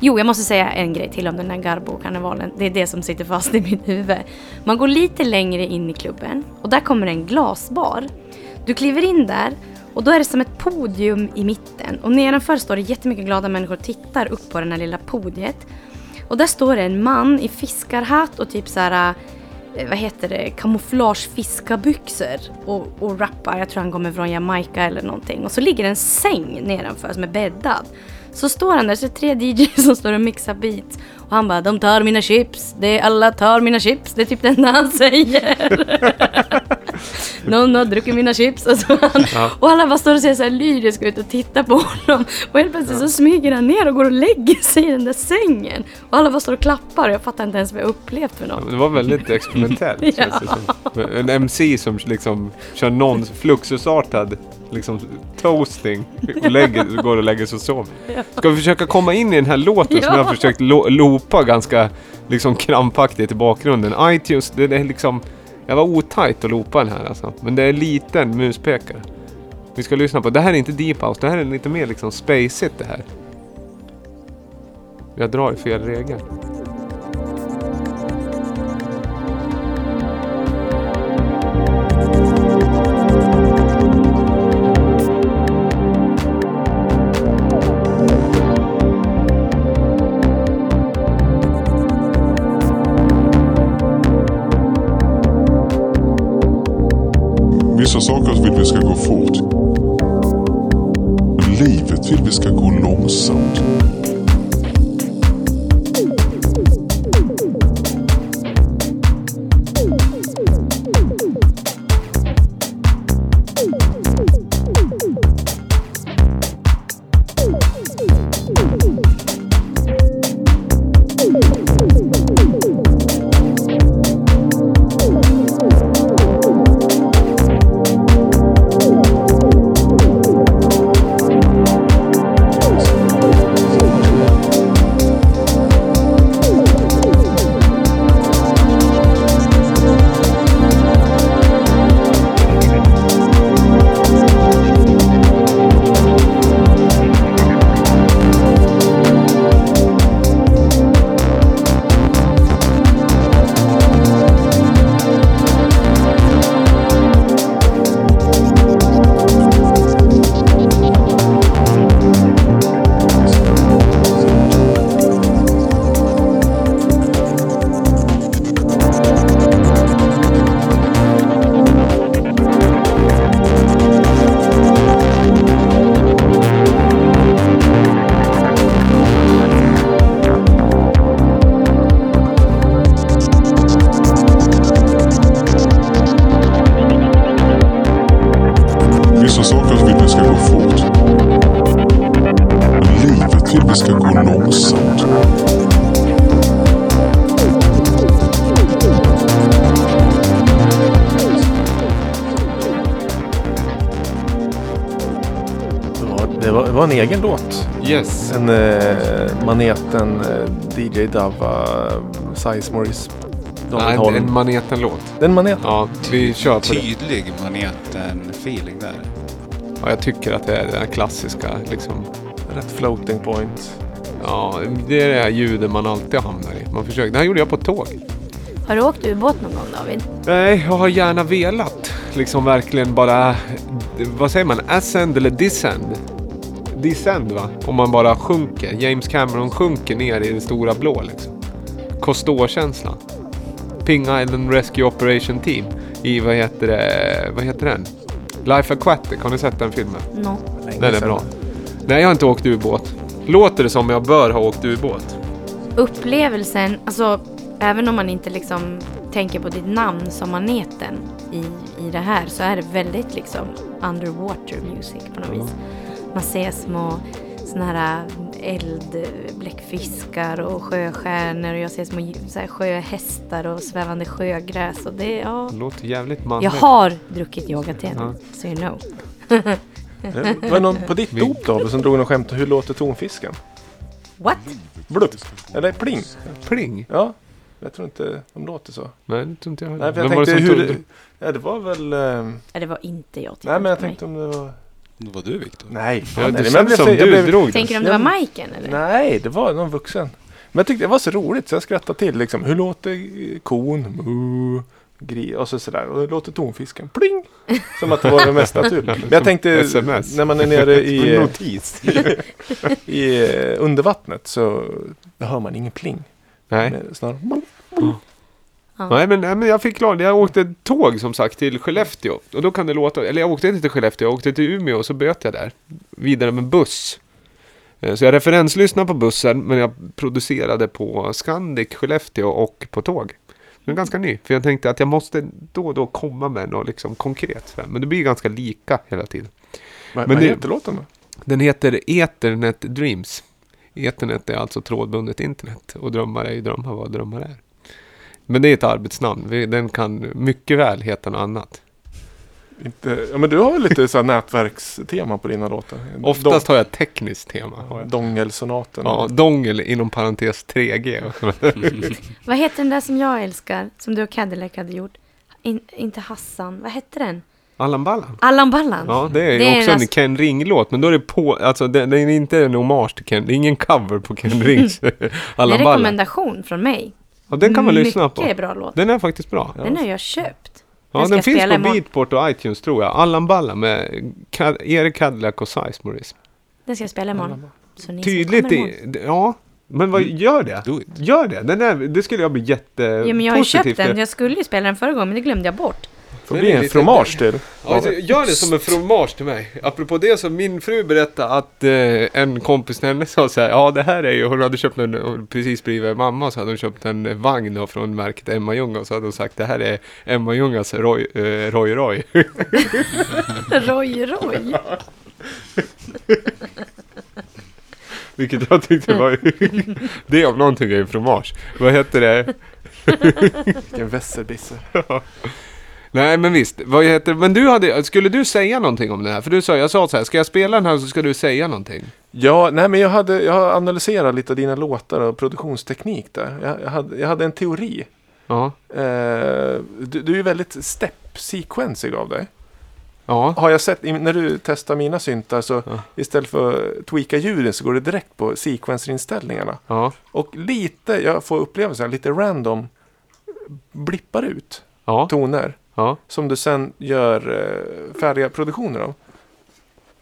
Jo, jag måste säga en grej till om den här Garbo-karnevalen. Det är det som sitter fast i mitt huvud. Man går lite längre in i klubben och där kommer en glasbar. Du kliver in där och då är det som ett podium i mitten och nedanför står det jättemycket glada människor och tittar upp på det här lilla podiet. Och där står det en man i fiskarhatt och typ så här eh, vad heter det, kamouflage fiskarbyxor och, och rappar. Jag tror han kommer från Jamaica eller någonting. Och så ligger en säng nedanför som är bäddad. Så står han där, så är det tre DJs som står och mixar beats. Och han bara, de tar mina chips, det alla tar mina chips. Det är typ det enda han säger. Någon har druckit mina chips. Och, så han, och alla bara står och ser så här lyriska ut och tittar på honom. Och helt plötsligt så smyger han ner och går och lägger sig i den där sängen. Och alla bara står och klappar och jag fattar inte ens vad jag upplevt för något. Det var väldigt experimentellt som. En MC som liksom kör någon fluxusartad liksom toasting och lägger, går och lägger sig och sover. Ska vi försöka komma in i den här låten som Ja. jag har försökt lo- loopa ganska liksom krampaktigt i bakgrunden. iTunes, det är liksom... Jag var otajt att loopa den här alltså. Men det är en liten muspekare. Vi ska lyssna på. Det här är inte deep house, det här är lite mer liksom spacigt det här. Jag drar i fel regel. Egen låt. Yes. En eh, maneten eh, DJ Dava Size Morris. David Nej, Holm. en Maneten-låt. Den maneten. Ja, vi kör på det. Tydlig maneten-feeling där. Ja, jag tycker att det är där klassiska liksom. Rätt floating point. Ja, det är det här ljudet man alltid hamnar i. Man försöker. Det här gjorde jag på tåg. Har du åkt ubåt någon gång David? Nej, jag har gärna velat. Liksom verkligen bara... Vad säger man? Ascend eller descend? Descend va? Om man bara sjunker. James Cameron sjunker ner i det stora blå liksom. Cousteau-känslan. Ping Island Rescue Operation Team. I vad heter det? Vad heter den? Life Aquatic. Har ni sett den filmen? No. Den är bra. Nej, jag har inte åkt ubåt. Låter det som jag bör ha åkt ubåt? Upplevelsen, alltså även om man inte liksom tänker på ditt namn som maneten i, i det här så är det väldigt liksom underwater music på något vis. Man ser små såna här eldbläckfiskar och sjöstjärnor och jag ser små så här, sjöhästar och svävande sjögräs och det, ja. Det låter jävligt manligt. Jag har druckit yoga te Ja. så you know. Det var någon på ditt dop David som drog någon skämt. Hur låter tonfisken? What? Blupp. Eller pling. Pling? Ja. Jag tror inte de låter så. Nej, det tror inte jag heller. Nej, för jag Vem var det tänkte som hur... tog- Det, ja, det var väl... Eh, Ja, Det var inte jag. nej, men jag för mig. tänkte om det var... Det var du Viktor. Nej, Ja, fan, det nej, men jag blev som så- jag du blev- drog. Tänker du om det Ja, var Majken eller? Nej, det var någon vuxen. Men jag tyckte det var så roligt så jag skrattade till. Liksom. Hur låter eh, kon? Mu, gri, och så sådär. Och hur låter tonfisken? Pling! Som att det var det mest naturliga. Men jag tänkte SMS. när man är nere i, Notis. i eh, undervattnet så hör man ingen pling. Nej. Men Snarare Nej, men, nej, men jag fick klart. Jag åkte tåg som sagt till Skellefteå. Och då kan det låta, eller jag åkte inte till Skellefteå, jag åkte till Umeå och så böt jag där. Vidare med buss. Eh, Så jag referenslyssnade på bussen, men jag producerade på Scandic Skellefteå och på tåg. Den är ganska ny, för jag tänkte att jag måste då och då komma med något liksom konkret. Men det blir ganska lika hela tiden. Vad, Men vad det- heter låten då? Den heter Ethernet Dreams. Ethernet är alltså trådbundet internet och drömmar är ju drömmar vad drömmar är. Men det är ett arbetsnamn. Den kan mycket väl heta något annat. Inte, ja, men du har väl lite så här nätverkstema på dina låtar? Oftast har jag ett tekniskt tema. Dongelsonaten. Ja, dongel inom parentes 3G. Vad heter den där som jag älskar? Som du och Cadillac hade gjort? In, inte Hassan. Vad hette den? Allan Ballan. Allan Ballan. Ja, det är Det är också en en Ken Ring-låt. Men då är det på, alltså det, det är inte en hommage till Ken. Det är ingen cover på Ken Rings Det är Allan en Ballan. rekommendation från mig. Ja, den kan man lyssna på. Mycket bra låt. Den är faktiskt bra. Den har jag köpt. Ja, Den ska den jag finns på imorgon. Beatport och iTunes tror jag. Allan Balla med Cad- Erik Cadillac och Sizemore. Den ska jag spela imorgon. Så ni som Tydligt i, ja. Men vad, gör det. Gör det. Den är, det skulle jag bli jättepositiv Ja, men jag har ju köpt den. Jag skulle ju spela den förra gången, men det glömde jag bort. Får bli är en fromage till. Ja, gör det som en fromage till mig. Apropå det så min fru berättade att eh, en kompis till henne sa så här, ja det här är ju, hon hade köpt en, precis blivit mamma så hade hon köpt en vagn då från märket Emma Ljunga och så hade hon sagt det här är Emma Ljungas Roy eh, Roy. Roy. Roy, Roy. Vilket jag tyckte var, det om någonting är ju fromage. Vad heter det? Vilken vässerdisse. Nej men visst, vad heter Men du hade, skulle du säga någonting om det här? För du sa, jag sa så här, ska jag spela den här så ska du säga någonting. Ja, nej men jag, hade, jag har analyserat lite av dina låtar och produktionsteknik där. Jag, jag, hade, jag hade en teori. Ja. Eh, du, du är ju väldigt step-sequensig av dig. Ja. Har jag sett, när du testar mina syntar så Ja. istället för att tweaka ljuden så går det direkt på sequencer-inställningarna. Ja. Och lite, jag får upplevelsen, lite random blippar ut toner. Ja. Som du sen gör eh, färdiga produktioner av.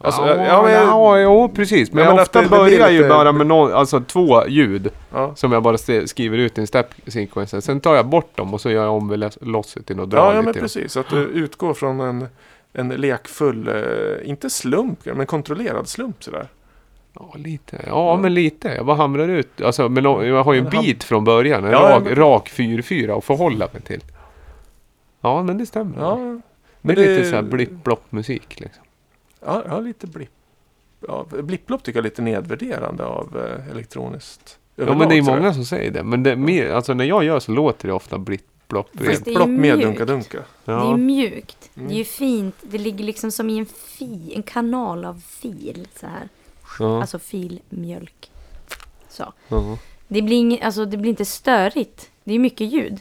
Alltså, ja, ja, men- ja, jo, precis. Men, Ja, men ofta det- det börjar ju lite- bara med någon, alltså två ljud Ja. som jag bara skriver ut i en step sequence. Sen tar jag bort dem och så gör jag om losset och drar Ja, ja men precis. Att du utgår från en, en lekfull, eh, inte slump, men kontrollerad slump sådär. Ja, lite. Ja, men lite. Jag bara hamrar ut. Alltså, men jag har ju en bit från början. En rak, men- rak 4-4 att förhålla mig till. Ja, men det stämmer. Ja, det är men lite så här blipp-blopp musik liksom. Ja, ja lite blipp. Ja, blipplopp tycker jag är lite nedvärderande av eh, elektroniskt. Ja, överlag, men det är många som säger det. Men det, mer, alltså, när jag gör så låter det ofta blipp-blopp. Det Blipplopp med mjukt. dunka-dunka. Det är ju Ja. mjukt. Mm. Det är ju fint. Det ligger liksom som i en fi, en kanal av fil. Så här. Ja. Alltså filmjölk. Så. Ja. Det blir, alltså, det blir inte störigt. Det är mycket ljud.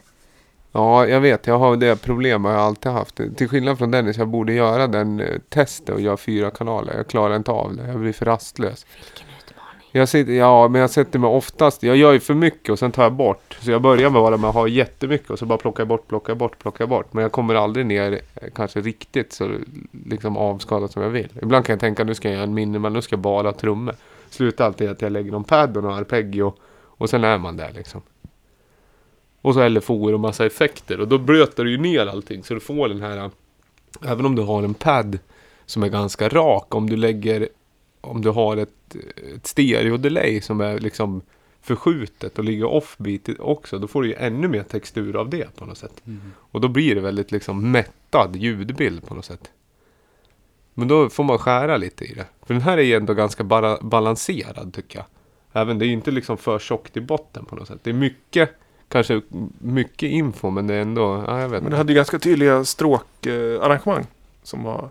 Ja, jag vet. Jag har det problemet jag har alltid haft. Till skillnad från Dennis, jag borde göra den eh, testet och göra fyra kanaler. Jag klarar inte av det. Jag blir för rastlös. Vilken utmaning. Jag sitter, ja, men jag sätter mig oftast... Jag gör ju för mycket och sen tar jag bort. Så jag börjar med bara med att ha jättemycket och så bara plockar jag bort, plockar jag bort, plockar jag bort. Men jag kommer aldrig ner eh, kanske riktigt så liksom avskadat som jag vill. Ibland kan jag tänka nu ska jag göra en minimal, nu ska jag bara trummor. Slutar alltid att jag lägger någon pad och någon arpeggio och sen är man där liksom. Och så LFO och massa effekter och då blöter du ju ner allting så du får den här Även om du har en pad som är ganska rak om du lägger Om du har ett, ett stereo-delay som är liksom förskjutet och ligger offbeat också då får du ju ännu mer textur av det på något sätt. Och då blir det väldigt liksom mättad ljudbild på något sätt. Men då får man skära lite i det. För den här är ju ändå ganska bara balanserad tycker jag. Även det är ju inte liksom för tjockt i botten på något sätt. Det är mycket, kanske mycket info men det är ändå, ja jag vet Men du hade ju ganska tydliga stråkarrangemang. som var...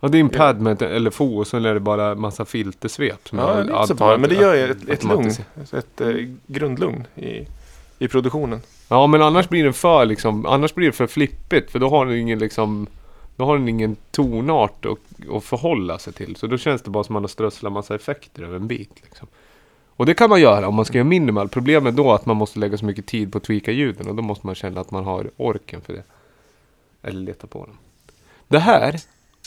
Ja det är en pad med ett LFO och sen är det bara massa filtersvep. som Ja, lite så bara, men det gör ju ett, ett lugn. Ett eh, grundlugn i, i produktionen. Ja men annars blir det för liksom, annars blir det för flippigt för då har den ingen liksom Då har den ingen tonart att, att förhålla sig till. Så då känns det bara som att man har strösslat massa effekter över en bit. Liksom. Och det kan man göra om man ska göra minimal. Problemet då är att man måste lägga så mycket tid på att tweaka ljuden och då måste man känna att man har orken för det. Eller leta på dem. Det här,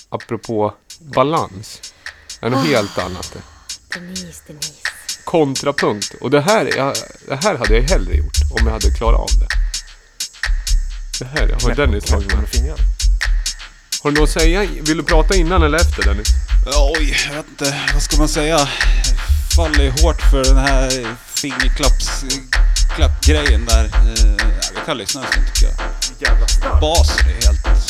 apropå balans, är något helt annat. Denise, Denise. Kontrapunkt. Och det här, jag, det här hade jag hellre gjort om jag hade klarat av det. Det här har Dennis tagit med. med fingrarna. Har du något att säga? Vill du prata innan eller efter Dennis? Oj, jag vet inte. Vad ska man säga? Faller ju hårt för den här fingerklapps... Klappgrejen där. Eh, vi kan lyssna en stund tycker jag. Jävla starkt. Basen är helt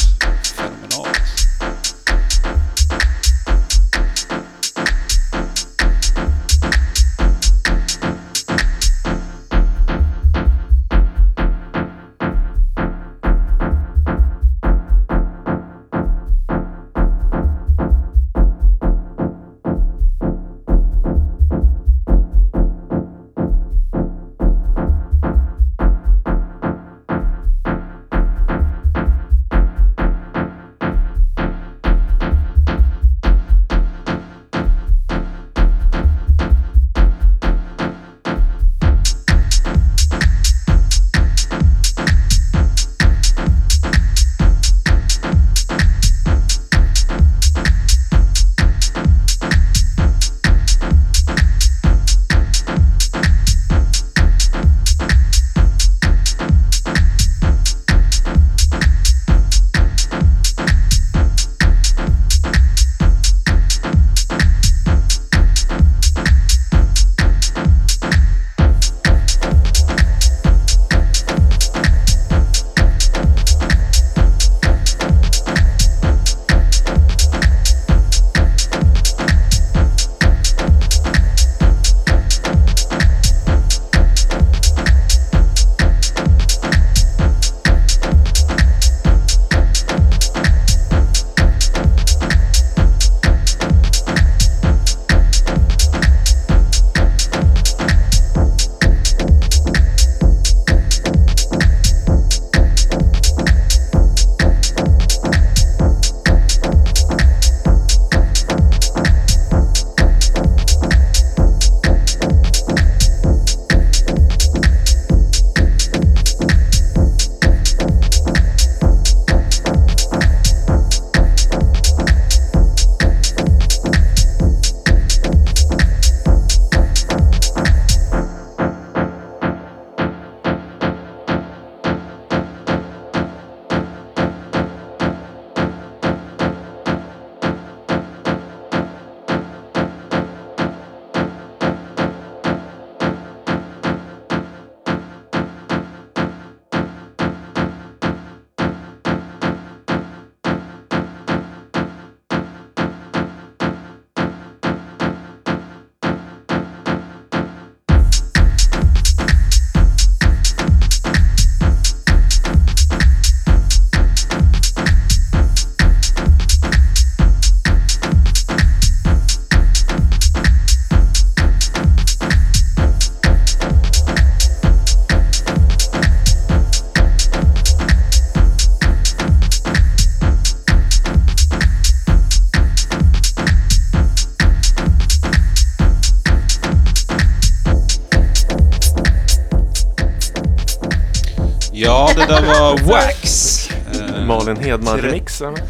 det var Wax. Eh, Malin Hedman-remixen.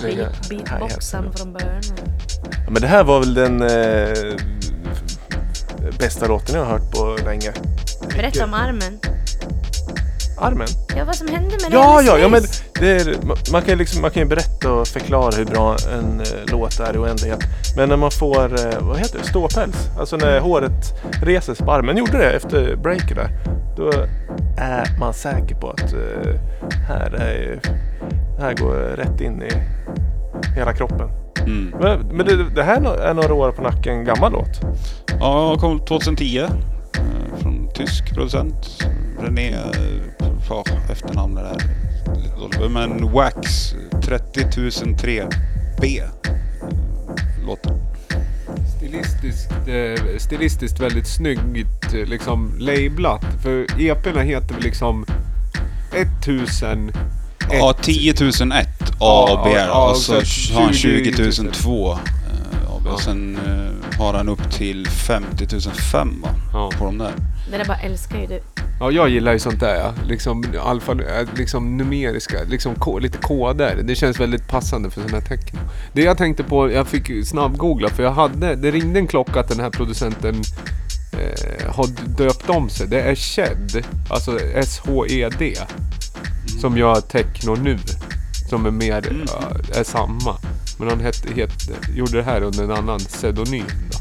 Snygga Beatboxen från början. Ja, men det här var väl den eh, bästa låten jag har hört på länge. Berätta om armen. Armen? Ja, vad som hände med Ja, det ja, ja, men är, ma- man, kan ju liksom, man kan berätta och förklara hur bra en eh, låt är i oändlighet. Men när man får, eh, vad heter det, ståpäls, alltså när håret reser sig på armen, gjorde det efter breaket där. Då är man säker på att eh, här, är, här går rätt in i hela kroppen. Mm. Men, men det, det här är några år på nacken, gammal låt. Ja, kom 2010. Eh, Från tysk producent. René, eh, ja, efternamnet är lite dåligt. Men Wax 30003 B. eh, Låten. Stilistiskt, eh, stilistiskt väldigt snyggt eh, liksom lablat. För EP'na heter väl liksom 1000 Ja, 10 001 Ja, AB ja, ja, och så har han 20 20 000. 002 eh, AB. Ja. Och sen eh, har han upp till 50 005 va? Ja. På de där. Det där bara älskar ju du. Ja, jag gillar ju sånt där ja. Liksom, alfa, eh, liksom numeriska, liksom ko, lite koder. Det känns väldigt passande för sådana här tecken. Det jag tänkte på, jag fick snabbgoogla för jag hade, det ringde en klocka att den här producenten eh, har döpt om sig. Det är Shed, alltså S-H-E-D. Som gör techno nu. Som är mer, ja, är samma. Men han hette, hette, gjorde det här under en annan pseudonym då.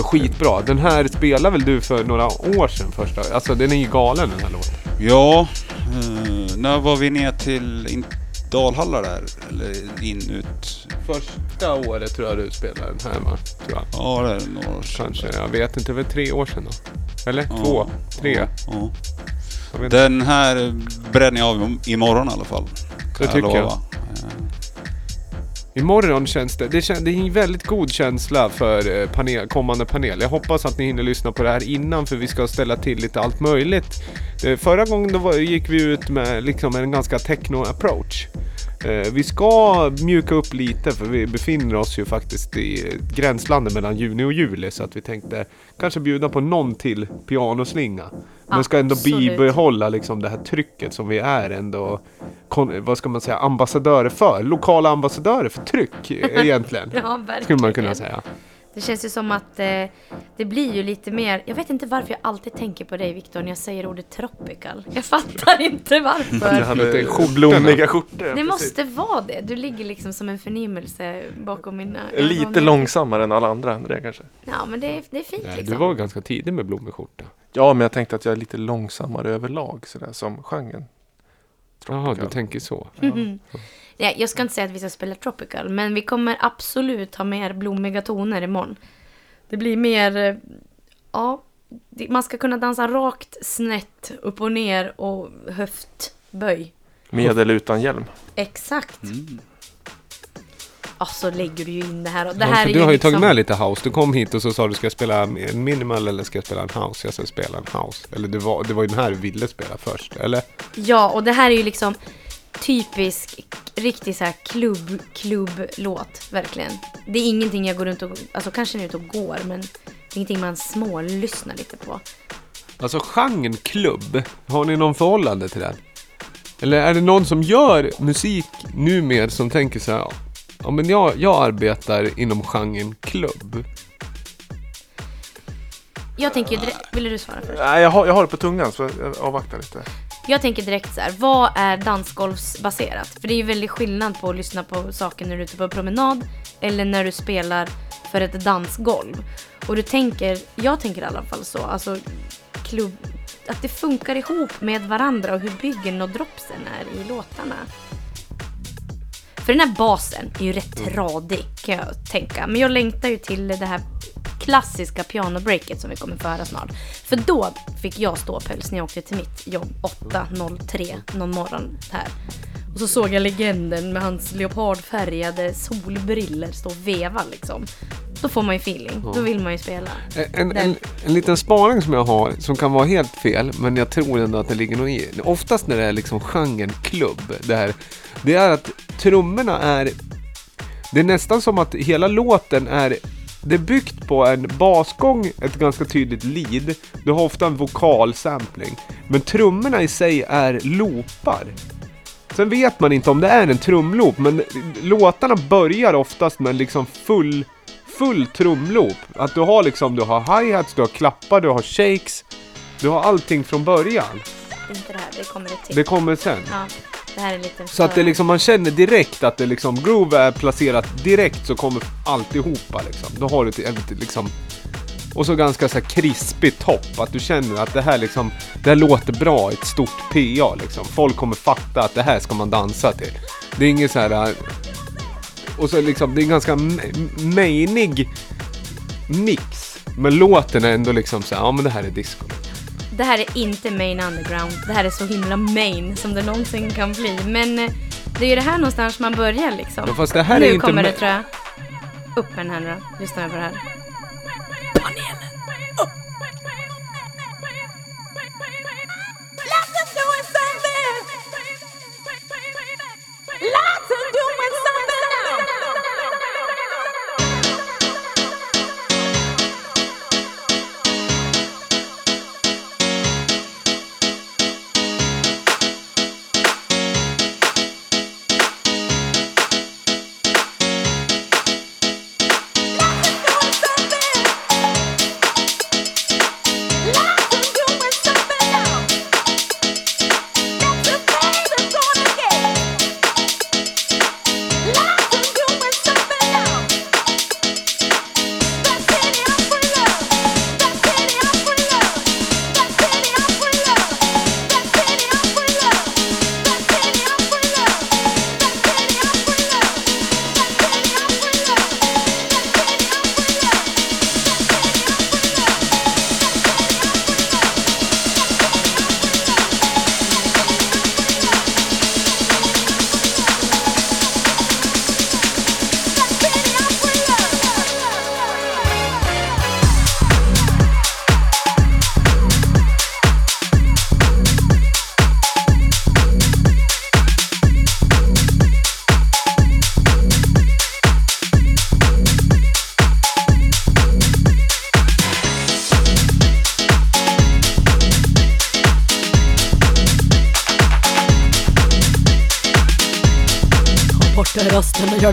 Är skitbra. Den här spelar väl du för några år sedan första? Alltså den är ju galen den här låten. Ja, eh, när var vi ner till in, Dalhalla där? Eller in, ut? Första året tror jag du spelade den här va? Tror jag. Ja, det är några år sedan. Kanske, jag vet inte. Det var tre år sedan då? Eller? Ja, Två? Tre? Ja, ja. Jag. Den här bränner jag av im- imorgon i alla fall. Kan Det tycker jag. lova. Imorgon känns det, det, kän, det är en väldigt god känsla för eh, panel, kommande panel. Jag hoppas att ni hinner lyssna på det här innan för vi ska ställa till lite allt möjligt. Eh, förra gången då var, gick vi ut med liksom en ganska techno-approach. Eh, vi ska mjuka upp lite för vi befinner oss ju faktiskt i gränslandet mellan juni och juli så att vi tänkte kanske bjuda på någon till pianoslinga. Men ska ändå Absolut. bibehålla liksom det här trycket som vi är ändå, vad ska man säga, ambassadörer för. Lokala ambassadörer för tryck egentligen. Ja, verkligen. Skulle man kunna säga. Det känns ju som att eh, det blir ju lite mer, jag vet inte varför jag alltid tänker på dig Viktor när jag säger ordet tropical. Jag fattar inte Du varför. hade Lite skjortorna. blommiga skjortor. Det precis. måste vara det. Du ligger liksom som en förnimmelse bakom mina Lite ögon. långsammare än alla andra André kanske. Ja, men det är, det är fint Nej, liksom. du var ganska tidig med blommig skjorta. Ja, men jag tänkte att jag är lite långsammare överlag sådär som genren. Jaha, Tropical. du tänker så. Mhm. Nej, jag ska inte säga att vi ska spela tropical, men vi kommer absolut ha mer blommiga toner imorgon. Det blir mer, eh, ja, man ska kunna dansa rakt, snett, upp och ner och höftböj. Med eller utan hjälm. Exakt. Mm. Ja, så lägger du ju in det här. Och det Ja, här du har ju liksom, tagit med lite house. Du kom hit och så sa du ska jag spela en minimal eller ska jag spela en house? Jag ska spela en house. Eller det var, det var ju den här du ville spela först, eller? Ja, och det här är ju liksom typisk, riktig så här klubb, klubblåt, verkligen. Det är ingenting jag går runt och, alltså kanske är ute och går, men det är ingenting man smålyssnar lite på. Alltså genren klubb, har ni någon förhållande till den? Eller är det någon som gör musik numer som tänker så här, ja men jag, jag arbetar inom genren klubb. Jag tänker ju direkt, vill du svara först? Nej, jag har, jag har det på tungan så jag avvaktar lite. Jag tänker direkt så här, vad är dansgolvsbaserat? För det är ju väldigt skillnad på att lyssna på saker när du är ute på promenad eller när du spelar för ett dansgolv. Och du tänker, jag tänker i alla fall så, alltså klubb, att det funkar ihop med varandra och hur byggen och dropsen är i låtarna. För den här basen är ju rätt tradig kan jag tänka. Men jag längtar ju till det här klassiska pianobreaket som vi kommer få höra snart. För då fick jag ståpäls när jag åkte till mitt jobb 8.03 någon morgon här. Och så såg jag legenden med hans leopardfärgade solbriller stå och veva liksom. Då får man ju feeling. Då vill man ju spela. En, en, en liten spaning som jag har, som kan vara helt fel, men jag tror ändå att det ligger något i. Oftast när det är liksom genren klubb, det, här, det är att trummorna är... Det är nästan som att hela låten är... Det är byggt på en basgång, ett ganska tydligt lead. Du har ofta en vokalsampling. Men trummorna i sig är loopar. Sen vet man inte om det är en trumloop, men låtarna börjar oftast med liksom full, full trumloop. Att du har liksom, du har hi-hats, du har klappar, du har shakes. Du har allting från början. Inte det här, det kommer det till. Det kommer sen. Ja, det här är lite Så att det liksom, man känner direkt att det liksom, groove är placerat direkt så kommer alltihopa liksom. Då har du ett, ett liksom... Och så ganska så här krispig topp, att du känner att det här liksom, det här låter bra i ett stort PA liksom. Folk kommer fatta att det här ska man dansa till. Det är inget så här... äh, Och så liksom, det är en ganska m- mainig mix. Men låten är ändå liksom så här, ja men det här är disco. Det här är inte main underground. Det här är så himla main som det någonsin kan bli. Men eh, det är ju det här någonstans man börjar liksom. Ja, fast det här nu är inte kommer det tror jag. Upp med den här nu då. Lyssna på det här. Bort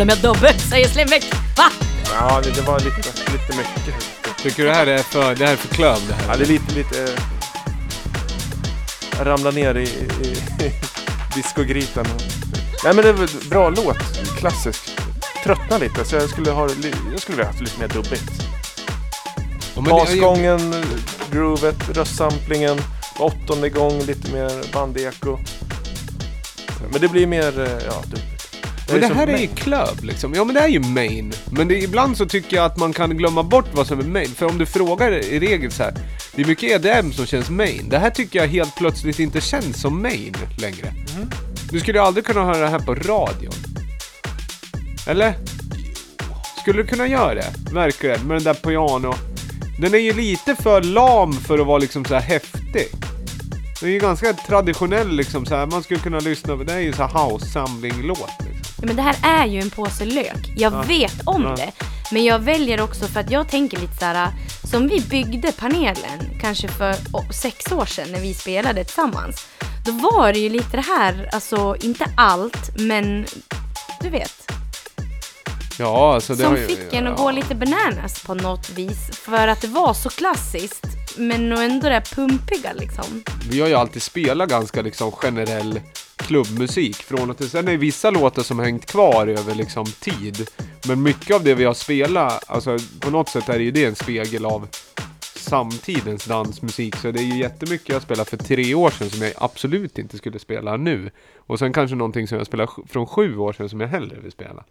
det med dubbel, säger Slimvik. Va? Ja, det, det var lite, lite mycket. Tycker du det här är för, det här är för klöv det här? Ja, det är lite, lite... eh, Jag ramlar ner i, i, i discogrytan. Nej men det är väl bra låt. Klassisk. Tröttnar lite så jag skulle ha jag skulle vilja haft lite mer dubbigt. Ja, Basgången, groovet, röstsamplingen, åttonde gång lite mer bandeko. Men det blir mer, eh, ja, dubbigt. Men det som här är ju club liksom. Ja men det är ju main. Men det, ibland så tycker jag att man kan glömma bort vad som är main. För om du frågar i regel så här. Det är mycket EDM som känns main. Det här tycker jag helt plötsligt inte känns som main längre. Du skulle ju aldrig kunna höra det här på radion. Eller? Skulle du kunna göra det? Verkligen. Med den där piano. Den är ju lite för lam för att vara liksom så här häftig. Den är ju ganska traditionell liksom så här. Man skulle kunna lyssna på. Det är ju så här house-samling-låt liksom. Ja, men det här är ju en påse lök. Jag vet om Ja. det. Men jag väljer också för att jag tänker lite så här. Som vi byggde panelen, kanske för oh, sex år sedan när vi spelade tillsammans. Då var det ju lite det här, alltså inte allt, men du vet. Ja, alltså det som ju- fick en att gå lite bananas på något vis. För att det var så klassiskt, men ändå det där pumpiga liksom. Vi har ju alltid spelat ganska liksom generell klubbmusik från och till. Sen är det vissa låtar som hängt kvar över liksom tid. Men mycket av det vi har spelat, alltså på något sätt är det ju det en spegel av samtidens dansmusik. Så det är ju jättemycket jag spelade för tre år sedan som jag absolut inte skulle spela nu. Och sen kanske någonting som jag spelade från sju år sedan som jag hellre vill spela.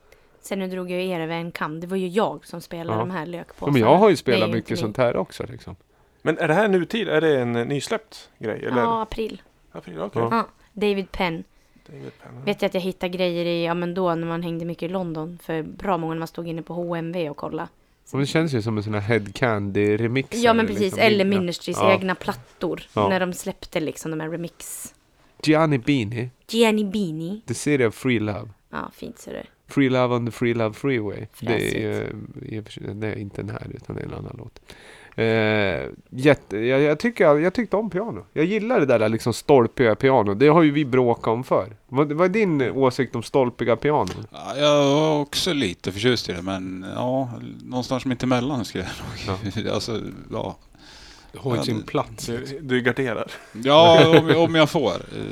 Sen nu drog jag er över en kam. Det var ju jag som spelade Ja. de här Ja, lökpåsarna. men jag har ju Det spelat mycket sånt här också liksom. Men är det här nutid? Är det en eh, nysläppt grej? Eller? Ja, april. April, okej. Ja. Ja, David Penn. David Penn. Vet jag att jag hittade grejer i, ja men då när man hängde mycket i London. För bra många när man stod inne på HMV och kollade. Och det känns ju som en sån här Head Candy remix. Ja men precis, eller Ministrys Ja. egna plattor. Ja. När de släppte liksom de här remix. Gianni Bini, Gianni Bini. The City of Free Love. Ja, fint ser du. Free Love on the Free Love Freeway. Det är, ju- det är inte den här utan det är en annan låt. Eh, jätte, jag, jag, tycker, jag tyckte om piano. Jag gillar det där liksom stolpiga piano. Det har ju vi bråkat om förr. Vad, vad är din åsikt om stolpiga pianon? Ja, jag var också lite förtjust i det, men ja, någonstans mitt emellan skulle jag nog. alltså, ja. Har Ja, sin plats. Du, du garderar. Ja, om, om jag får. Eh,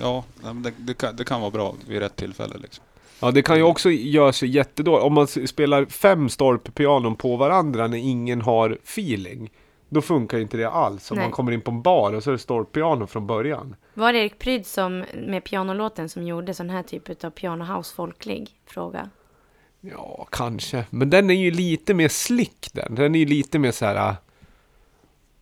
Ja, det, det, kan, det kan vara bra vid rätt tillfälle liksom. Ja, det kan ju också göra sig jättedåligt. Om man spelar fem stolppianon på varandra när ingen har feeling. Då funkar inte det alls. Om Nej. man kommer in på en bar och så är det stolppiano från början. Var det Erik Pryd som, med pianolåten som gjorde sån här typ av pianohouse folklig fråga? Ja, kanske. Men den är ju lite mer slick den. Den är ju lite mer så här. äh,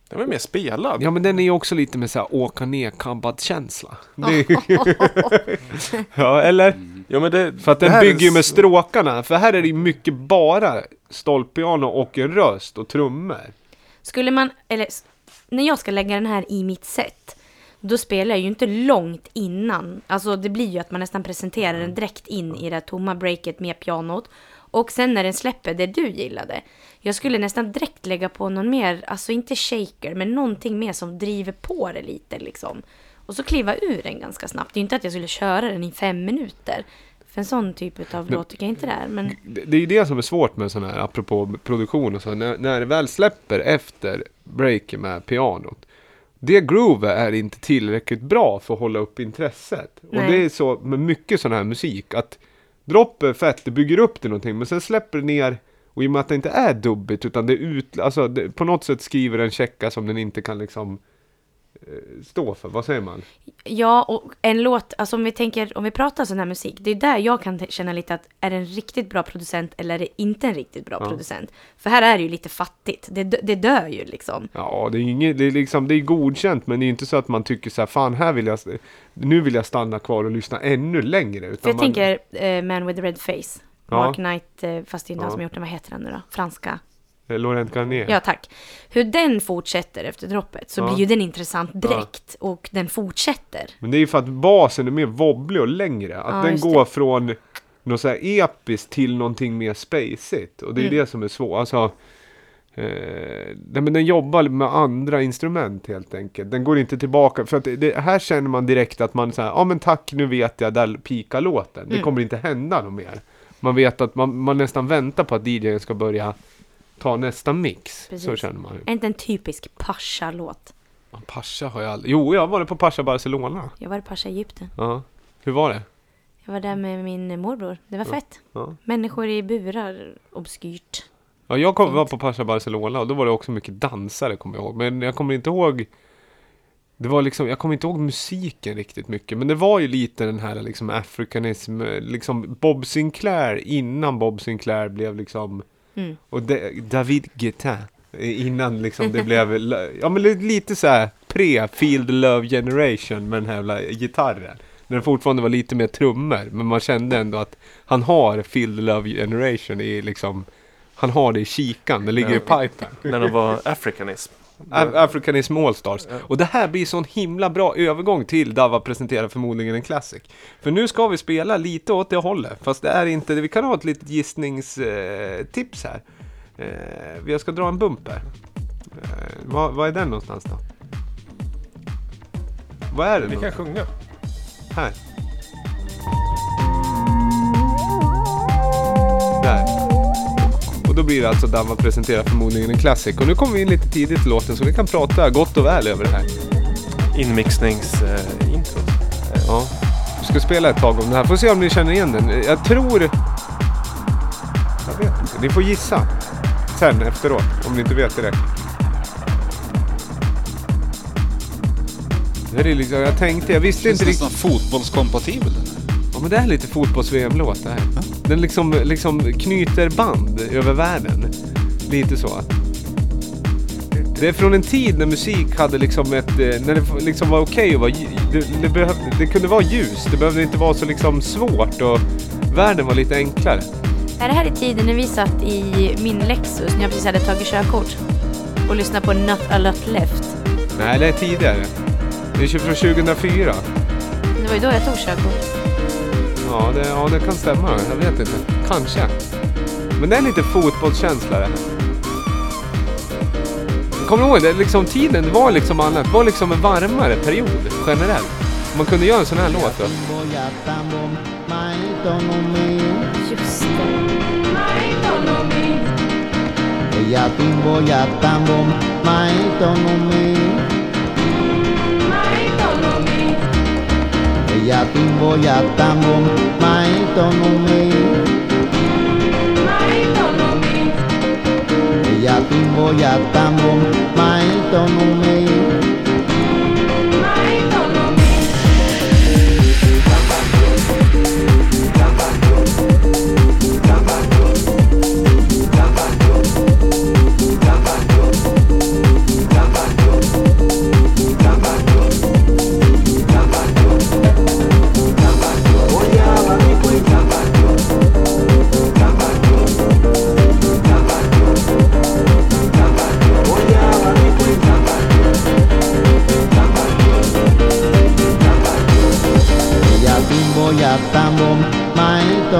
Den var mer spelad. Ja, men den är ju också lite mer så här åka ner kabbad känsla. Det, ja, eller? Ja, men det, För att den bygger ju med stråkarna. För här är det ju mycket bara stolppiano och en röst och trummor. Skulle man, eller när jag ska lägga den här i mitt set, då spelar jag ju inte långt innan. Alltså det blir ju att man nästan presenterar den direkt in i det här tomma breaket med pianot. Och sen när den släpper det du gillade. Jag skulle nästan direkt lägga på någon mer, alltså inte shaker, men någonting mer som driver på det lite liksom. Och så kliva ur den ganska snabbt. Det är ju inte att jag skulle köra den i fem minuter. För en sån typ av låt tycker jag inte det är. Men Det, är ju det som är svårt med sån här, apropå produktion och så. När, när det väl släpper efter breaken med pianot. Det groovet är inte tillräckligt bra för att hålla upp intresset. Och Nej. det är så med mycket sån här musik. Att dropp är fett, det bygger upp till någonting. Men sen släpper det ner. Och i och med att det inte är dubbigt utan det är ut, alltså det, på något sätt skriver en checka som den inte kan liksom stå för. Vad säger man? Ja, och en låt, alltså om vi tänker, om vi pratar sån här musik, det är där jag kan känna lite att är det en riktigt bra producent eller är det inte en riktigt bra Ja. producent? För här är det ju lite fattigt, det, det dör ju liksom. Ja, det är inget, det är liksom, det är godkänt men det är inte så att man tycker så här, fan här vill jag, nu vill jag stanna kvar och lyssna ännu längre. Utan För jag man, tänker eh, Man with the Red Face, Ja. Mark Knight, eh, fast det är inte han Ja. som har gjort den, vad heter den nu då? Franska? Eh, Laurent Garnier. Ja, tack. Hur den fortsätter efter droppet så Ja. blir ju den intressant direkt och den fortsätter. Men det är ju för att basen är mer wobblig och längre. Att Ja, den går det. från något så här episkt till någonting mer spacigt. Och det är Mm. det som är svårt. Alltså, eh, men den jobbar med andra instrument helt enkelt. Den går inte tillbaka. För att det, här känner man direkt att man säger, ja men tack nu vet jag, där pikar låten. Det Mm. kommer inte hända något mer. Man vet att man, man nästan väntar på att DJn ska börja ta nästa mix. Så Precis. känner man ju. Är inte en typisk Pasha-låt? Pascha har jag aldrig... Jo, jag har varit på Pascha Barcelona. Jag var i Pasha Egypten. Ja. Hur var det? Jag var där med min morbror. Det var fett. Ja. Människor i burar, obskyrt. Ja, jag kom, var på Pascha Barcelona och då var det också mycket dansare kommer jag ihåg. Men jag kommer inte ihåg det var liksom, jag kommer inte ihåg musiken riktigt mycket. Men det var ju lite den här liksom afrikanism, liksom Bob Sinclair innan Bob Sinclair blev liksom Mm. och de, David Guetta innan liksom det blev, ja men lite så här pre-Field Love Generation med den här jävla gitarren. När det fortfarande var lite mer trummor, men man kände ändå att han har Field Love Generation i liksom, han har det i kikan, det ligger i pipen. När de var afrikanism. Africanism Allstars. Och det här blir sån himla bra övergång till Dava presenterar förmodligen en classic. För nu ska vi spela lite åt det hållet. Fast det är inte, vi kan ha ett litet gissningstips här. Eh, jag ska dra en bumper. Eh, vad, vad är den någonstans då? Vad är det? Vi kan sjunga. Här. Där. Och då blir det alltså Dava presenterar förmodligen en classic. Och nu kommer vi in lite tidigt i låten så vi kan prata gott och väl över det här. Inmixningsintro. Ja. Vi ska spela ett tag om det här. Får se om ni känner igen den. Jag tror... Jag vet inte. Ni får gissa. Sen efteråt. Om ni inte vet direkt. Det här är liksom, jag tänkte, jag visste Känns inte riktigt. nästan fotbollskompatibel den här. Men det är lite fotbolls-VM-låt det här. Den liksom, liksom knyter band över världen. Lite så. Det är från en tid när musik hade liksom ett... eh, När det liksom var okej att vara... Det, det, det kunde vara ljus. Det behövde inte vara så liksom svårt och världen var lite enklare. Är det här i tiden när vi satt i min Lexus när jag precis hade tagit körkort och lyssnade på Not a lot left? Nej, det är tidigare. Det är ju från 2004. Det var ju då jag tog körkort. Ja det, ja, det kan stämma. Jag vet inte. Kanske. Men det är lite fotbollskänsla det här. Kommer du ihåg det? Liksom, tiden var liksom annat. Det var liksom en varmare period generellt. Man kunde göra en sån här låt då. Just det. ya tumbo ya tango maito no me. Maito no me. Ya tumbo ya tango maito no me.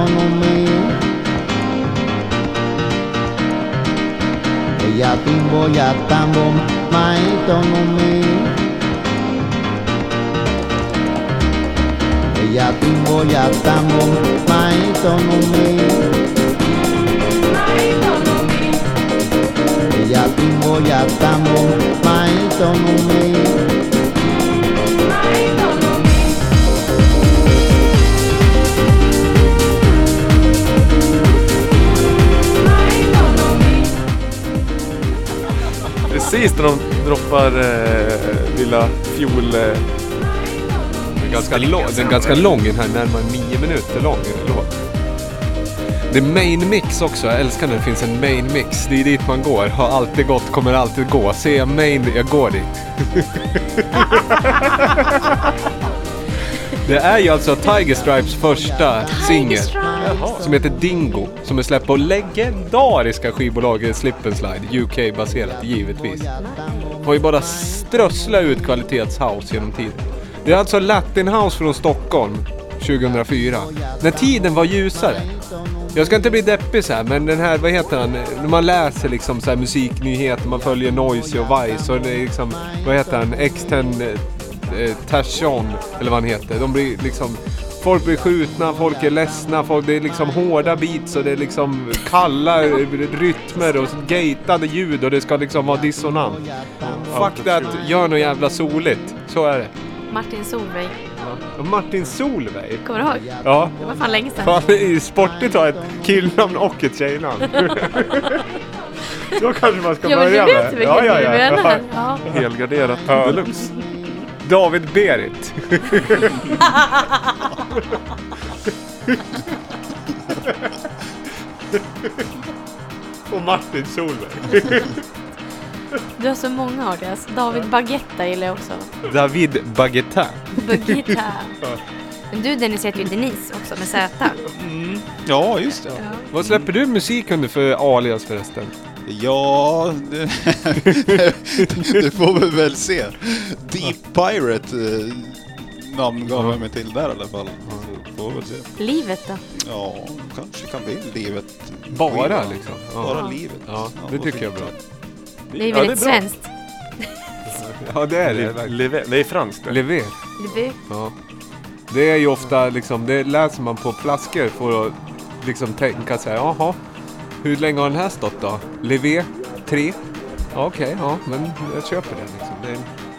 economy Dạ timbo, dạ tambo, my economy Dạ timbo, dạ tambo, my economy Dạ timbo, dạ tambo, my economy My economy Precis när de droppar eh, lilla fiol... Eh, Ganska lång, den är ganska lång den här, närmare nio minuter lång låt. Det är main mix också, jag älskar när det finns en main mix. Det är dit man går. Har alltid gått, kommer alltid gå. Ser jag main, jag går dit. det är ju alltså Tiger Stripes första singel. Som heter Dingo. Som är släppt på legendariska skivbolaget Slip and Slide. UK-baserat givetvis. Har ju bara strösslat ut kvalitetshouse genom tiden. Det är alltså Latin House från Stockholm 2004. När tiden var ljusare. Jag ska inte bli deppig så här, men den här, vad heter han? När man läser liksom så här musiknyheter, man följer Noisy och Vice och det är liksom, vad heter han? X10 eh, Tashon, eller vad han heter. De blir liksom, folk blir skjutna, folk är ledsna, folk, det är liksom hårda beats och det är liksom kalla rytmer och gatade ljud och det ska liksom vara dissonant. Fuck that, gör något jävla soligt. Så är det. Martin Solveig. Och Martin Solveig. Kommer du ihåg? Ja. Det var fan länge sedan. Fan, ju sportigt ha ett killnamn och ett tjejnamn. Så kanske man ska Ja men du börja vet med. vilken ja, ja, du ja. menar. Ja. helgarderat Ja. deluxe. David Berit. och Martin Solveig. Du har så många Arias. David Bagetta gillar jag också. David Baguetta. Bagetta. Men du Dennis heter ju Denise också med Z. Ja, just det. Vad släpper du musik under för alias förresten? Ja, det, det får vi väl se. Deep Pirate eh, namngav jag mig till där i alla fall. Så får vi väl se. Livet då? Ja, kanske kan bli livet. Bara Skiva. liksom? Bara Ja, livet. ja det varför tycker jag är bra. Det är Ja, väldigt det är bra. svenskt. Ja det är det. Verkligen. Leve, det är franskt. det. Levé. Livet. Ja. Det är ju ofta liksom, det läser man på flaskor för att liksom tänka så här, jaha, hur länge har den här stått då? Levé? Tre? Ja, Okej, ja, men jag köper det liksom. Det är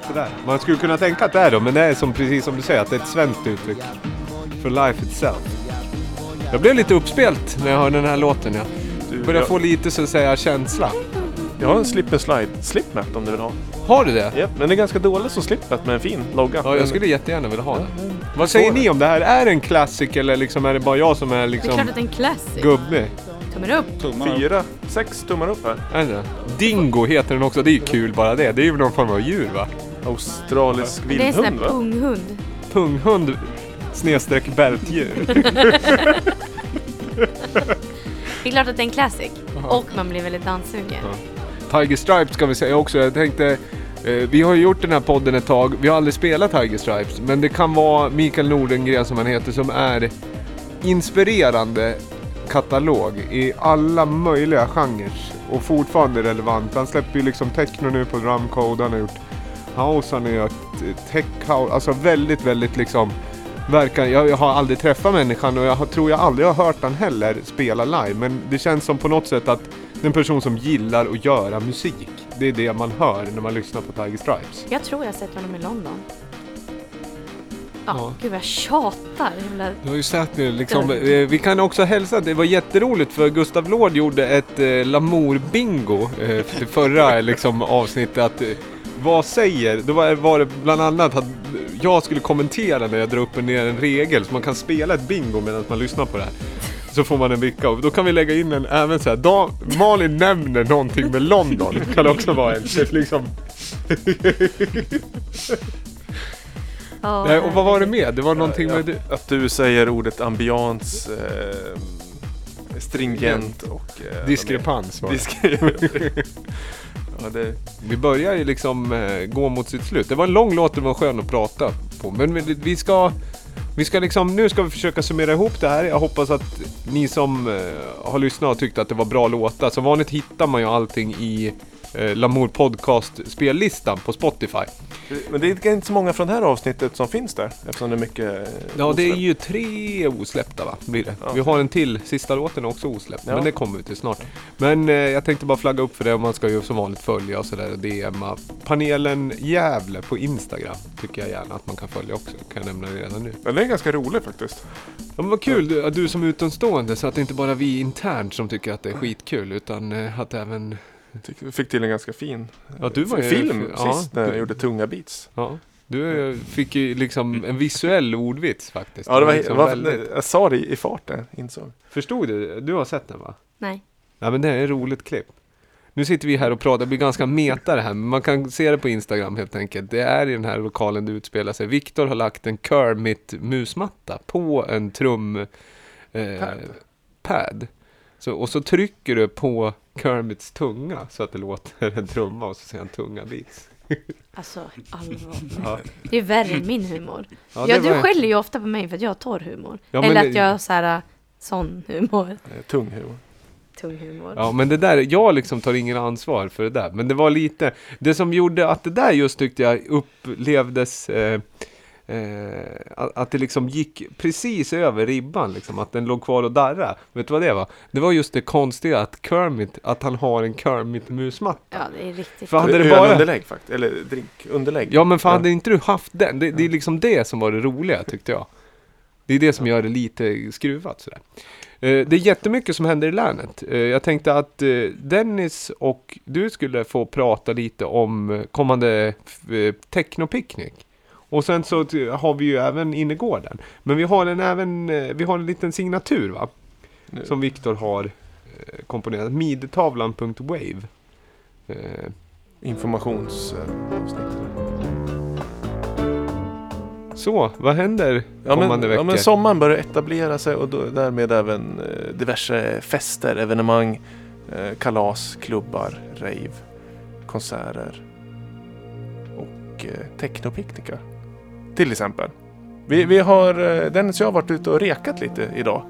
sådär. Man skulle kunna tänka att det är då, men det är som, precis som du säger, att det är ett svenskt uttryck. För life itself. Jag blev lite uppspelt när jag hörde den här låten. Jag började jag- få lite så att säga känsla. Jag har en slip and slide slipmat om du vill ha. Har du det? Ja, men det är ganska dåligt som slipmat med en fin logga. Ja, jag skulle jättegärna vilja ha det. Vad säger ni om det här? Är det en classic eller liksom är det bara jag som är Det är liksom klart att det är en classic. gubbig? Tummen upp. Tummar upp. Fyra, sex tummar upp här. Är det? Dingo heter den också, det är ju kul bara det. Det är ju någon form av djur va? Australisk Det är en sån vildhund va? punghund. Punghund snedstreck bältdjur. Det är klart att det är en classic. Och man blir väldigt danssugen. Tiger Stripes ska vi säga också. Jag tänkte, eh, vi har ju gjort den här podden ett tag. Vi har aldrig spelat Tiger Stripes. Men det kan vara Mikael Nordengren som han heter som är inspirerande katalog i alla möjliga genrer och fortfarande relevant. Han släpper ju liksom techno nu på drumcode, han har gjort house, han har gjort eh, tech house, alltså väldigt, väldigt liksom verkar, jag, jag har aldrig träffat människan och jag har, tror jag aldrig har hört han heller spela live men det känns som på något sätt att det är en person som gillar att göra musik. Det är det man hör när man lyssnar på Tiger Stripes. Jag tror jag har sett honom i London. Ja, Ja. gud vad jag tjatar. Jävla... Du har ju sett nu liksom, eh, vi kan också hälsa, det var jätteroligt för Gustav Lord gjorde ett eh, Lamour-bingo eh, för förra liksom, avsnittet. Att, eh, vad säger, då var, var det bland annat att jag skulle kommentera när jag drar upp och ner en regel så man kan spela ett bingo medan man lyssnar på det här. Så får man en vicka och då kan vi lägga in en även så här, da, Malin nämner någonting med London. kan också vara en, liksom, Ja, Nej, och vad var det med? Det var någonting Ja, med... du- Att du säger ordet ambians, eh, stringent och... Eh, Diskrepans var det. Diskre- ja, det, Vi börjar ju liksom eh, gå mot sitt slut. Det var en lång låt, det var skön att prata på. Men vi, vi ska... Vi ska liksom, nu ska vi försöka summera ihop det här. Jag hoppas att ni som eh, har lyssnat och tyckt att det var bra låtar. Som vanligt hittar man ju allting i eh, Lamour Podcast spellistan på Spotify. men det är inte så många från det här avsnittet som finns där eftersom det är mycket... Ja, det är ju tre osläppta va? Blir det. Ja. Vi har en till, sista låten är också osläppt. Ja. Men det kommer vi till snart. Men eh, jag tänkte bara flagga upp för det och man ska ju som vanligt följa och sådär. DMa. Panelen Gävle på Instagram tycker jag gärna att man kan följa också. Kan jag nämna redan nu. Den är ganska rolig faktiskt. Ja, men vad kul du, du som utomstående så att det inte bara vi internt som tycker att det är skitkul utan eh, att även... Fick till en ganska fin Ja, du var ju- film ja, sist när jag du- gjorde tunga beats. Ja, du fick ju liksom en visuell ordvits faktiskt. Ja, det var, liksom var, väldigt- jag sa det i farten, insåg. Förstod du? Du har sett den va? Nej. Ja men det är ett roligt klipp. Nu sitter vi här och pratar, det blir ganska meta det här, men man kan se det på Instagram helt enkelt. Det är i den här lokalen det utspelar sig. Viktor har lagt en Kermit-musmatta på en trum... Eh, Pad. pad. Så, och så trycker du på Kermits tunga så att det låter en trumma och så säger han tunga beats. Alltså allvar. Ja. Det är värre än min humor. Ja, Ja, du var- skäller ju ofta på mig för att jag har torr humor. Ja, Eller det- att jag har så här sån humor. Eh, Tung humor. Tung humor. Ja men det där, jag liksom tar ingen ansvar för det där. Men det var lite, det som gjorde att det där just tyckte jag upplevdes eh, eh, att, att det liksom gick precis över ribban liksom, att den låg kvar och darra. Vet du vad det var? Det var just det konstiga att Kermit, att han har en Kermit-musmatta. Ja, det är riktigt. För hade det bara- Ölunderlägg faktiskt, eller drinkunderlägg. Ja men för hade inte du haft den? Det, det är liksom det som var det roliga tyckte jag. Det är det som gör det lite skruvat sådär. Eh, Det är jättemycket som händer i länet. Eh, Jag tänkte att eh, Dennis och du skulle få prata lite om kommande technopicknick. Och sen så har vi ju även innergården. Men vi har en även, eh, vi har en liten signatur va? Nu. Som Viktor har eh, komponerat. Midtavlan.wave. Eh, Informationsavsnitt. Så, vad händer Ja kommande veckor? ja men sommaren börjar etablera sig och då, därmed även eh, diverse fester, evenemang, eh, kalas, klubbar, rave, konserter och eh, technopicknickar. Till exempel. Vi, vi har, eh, Dennis och jag har varit ute och rekat lite idag.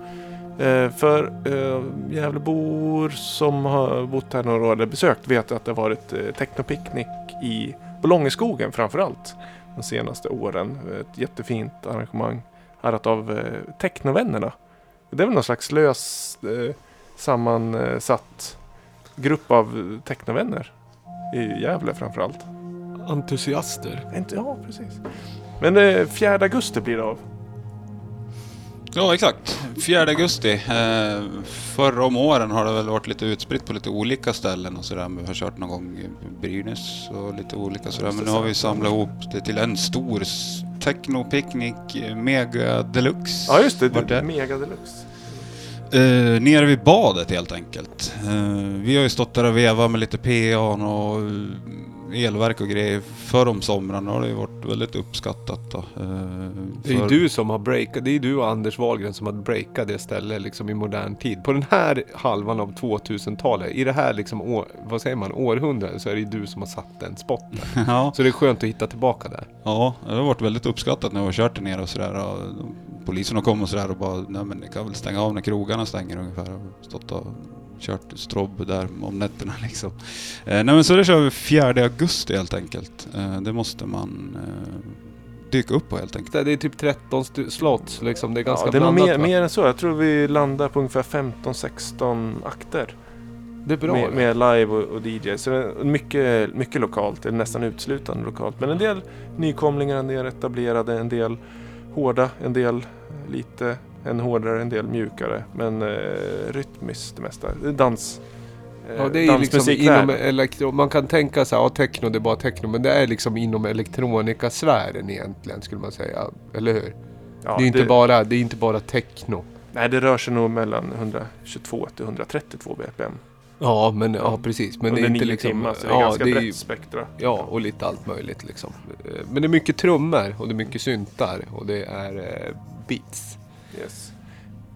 Eh, för eh, Gävlebor som har bott här några år eller besökt vet att det har varit technopicknick i på Långeskogen framförallt de senaste åren. Ett jättefint arrangemang arrat av Technovännerna. Det är väl någon slags lös sammansatt grupp av technovänner i Gävle framförallt. Entusiaster. Ja, precis. Men eh, 4 augusti blir det av. Ja, exakt. 4 augusti. Eh, förra om åren har det väl varit lite utspritt på lite olika ställen och sådär. Vi har kört någon gång i Brynäs och lite olika sådär. Men nu har vi samlat ihop det till en stor techno-picknick, mega deluxe. Ja, just det. Vart det? Mega deluxe. Eh, nere vid badet helt enkelt. Eh, vi har ju stått där och vevat med lite PA och elverk och grejer för om somrarna och det har ju varit väldigt uppskattat då. Eh, Det är ju du som har breakat, det är du och Anders Wahlgren som har breakat det stället liksom i modern tid. På den här halvan av 2000-talet, i det här liksom, år, vad säger man, århundradet så är det ju du som har satt den spotten. ja. Så det är skönt att hitta tillbaka där. Ja, det har varit väldigt uppskattat när vi har kört nere och sådär. polisen har kommit och sådär och bara, nej men ni kan väl stänga av när krogarna stänger ungefär. Och stått och kört strobb där om nätterna liksom. Eh, nej men så det kör vi 4 augusti helt enkelt. Eh, det måste man eh, dyka upp på helt enkelt. Det är typ 13 st- slots liksom. Det är ganska Ja, det är nog blandat mer, mer än så. Jag tror vi landar på ungefär 15-16 akter. Det är bra. med, det. med live och, och DJ. Så det är mycket, mycket lokalt, det är nästan uteslutande lokalt. Men en del nykomlingar, en del etablerade, en del hårda, en del lite en hårdare, en del mjukare. Men eh, rytmiskt det mesta. Det är dans. eh, Ja, det är ju liksom inom elektro... Man kan tänka sig, ja techno det är bara techno. Men det är liksom inom elektronikasfären egentligen skulle man säga. Eller hur? Ja, det, är inte bara, det är inte bara techno. Nej, det rör sig nog mellan 122 till 132 BPM. Ja, men ja precis. Men det Under är inte liksom... timmar, så det är ja, ganska det är, brett spektra. Ja, och lite allt möjligt liksom. Eh, Men det är mycket trummor och det är mycket syntar och det är eh, beats. Yes.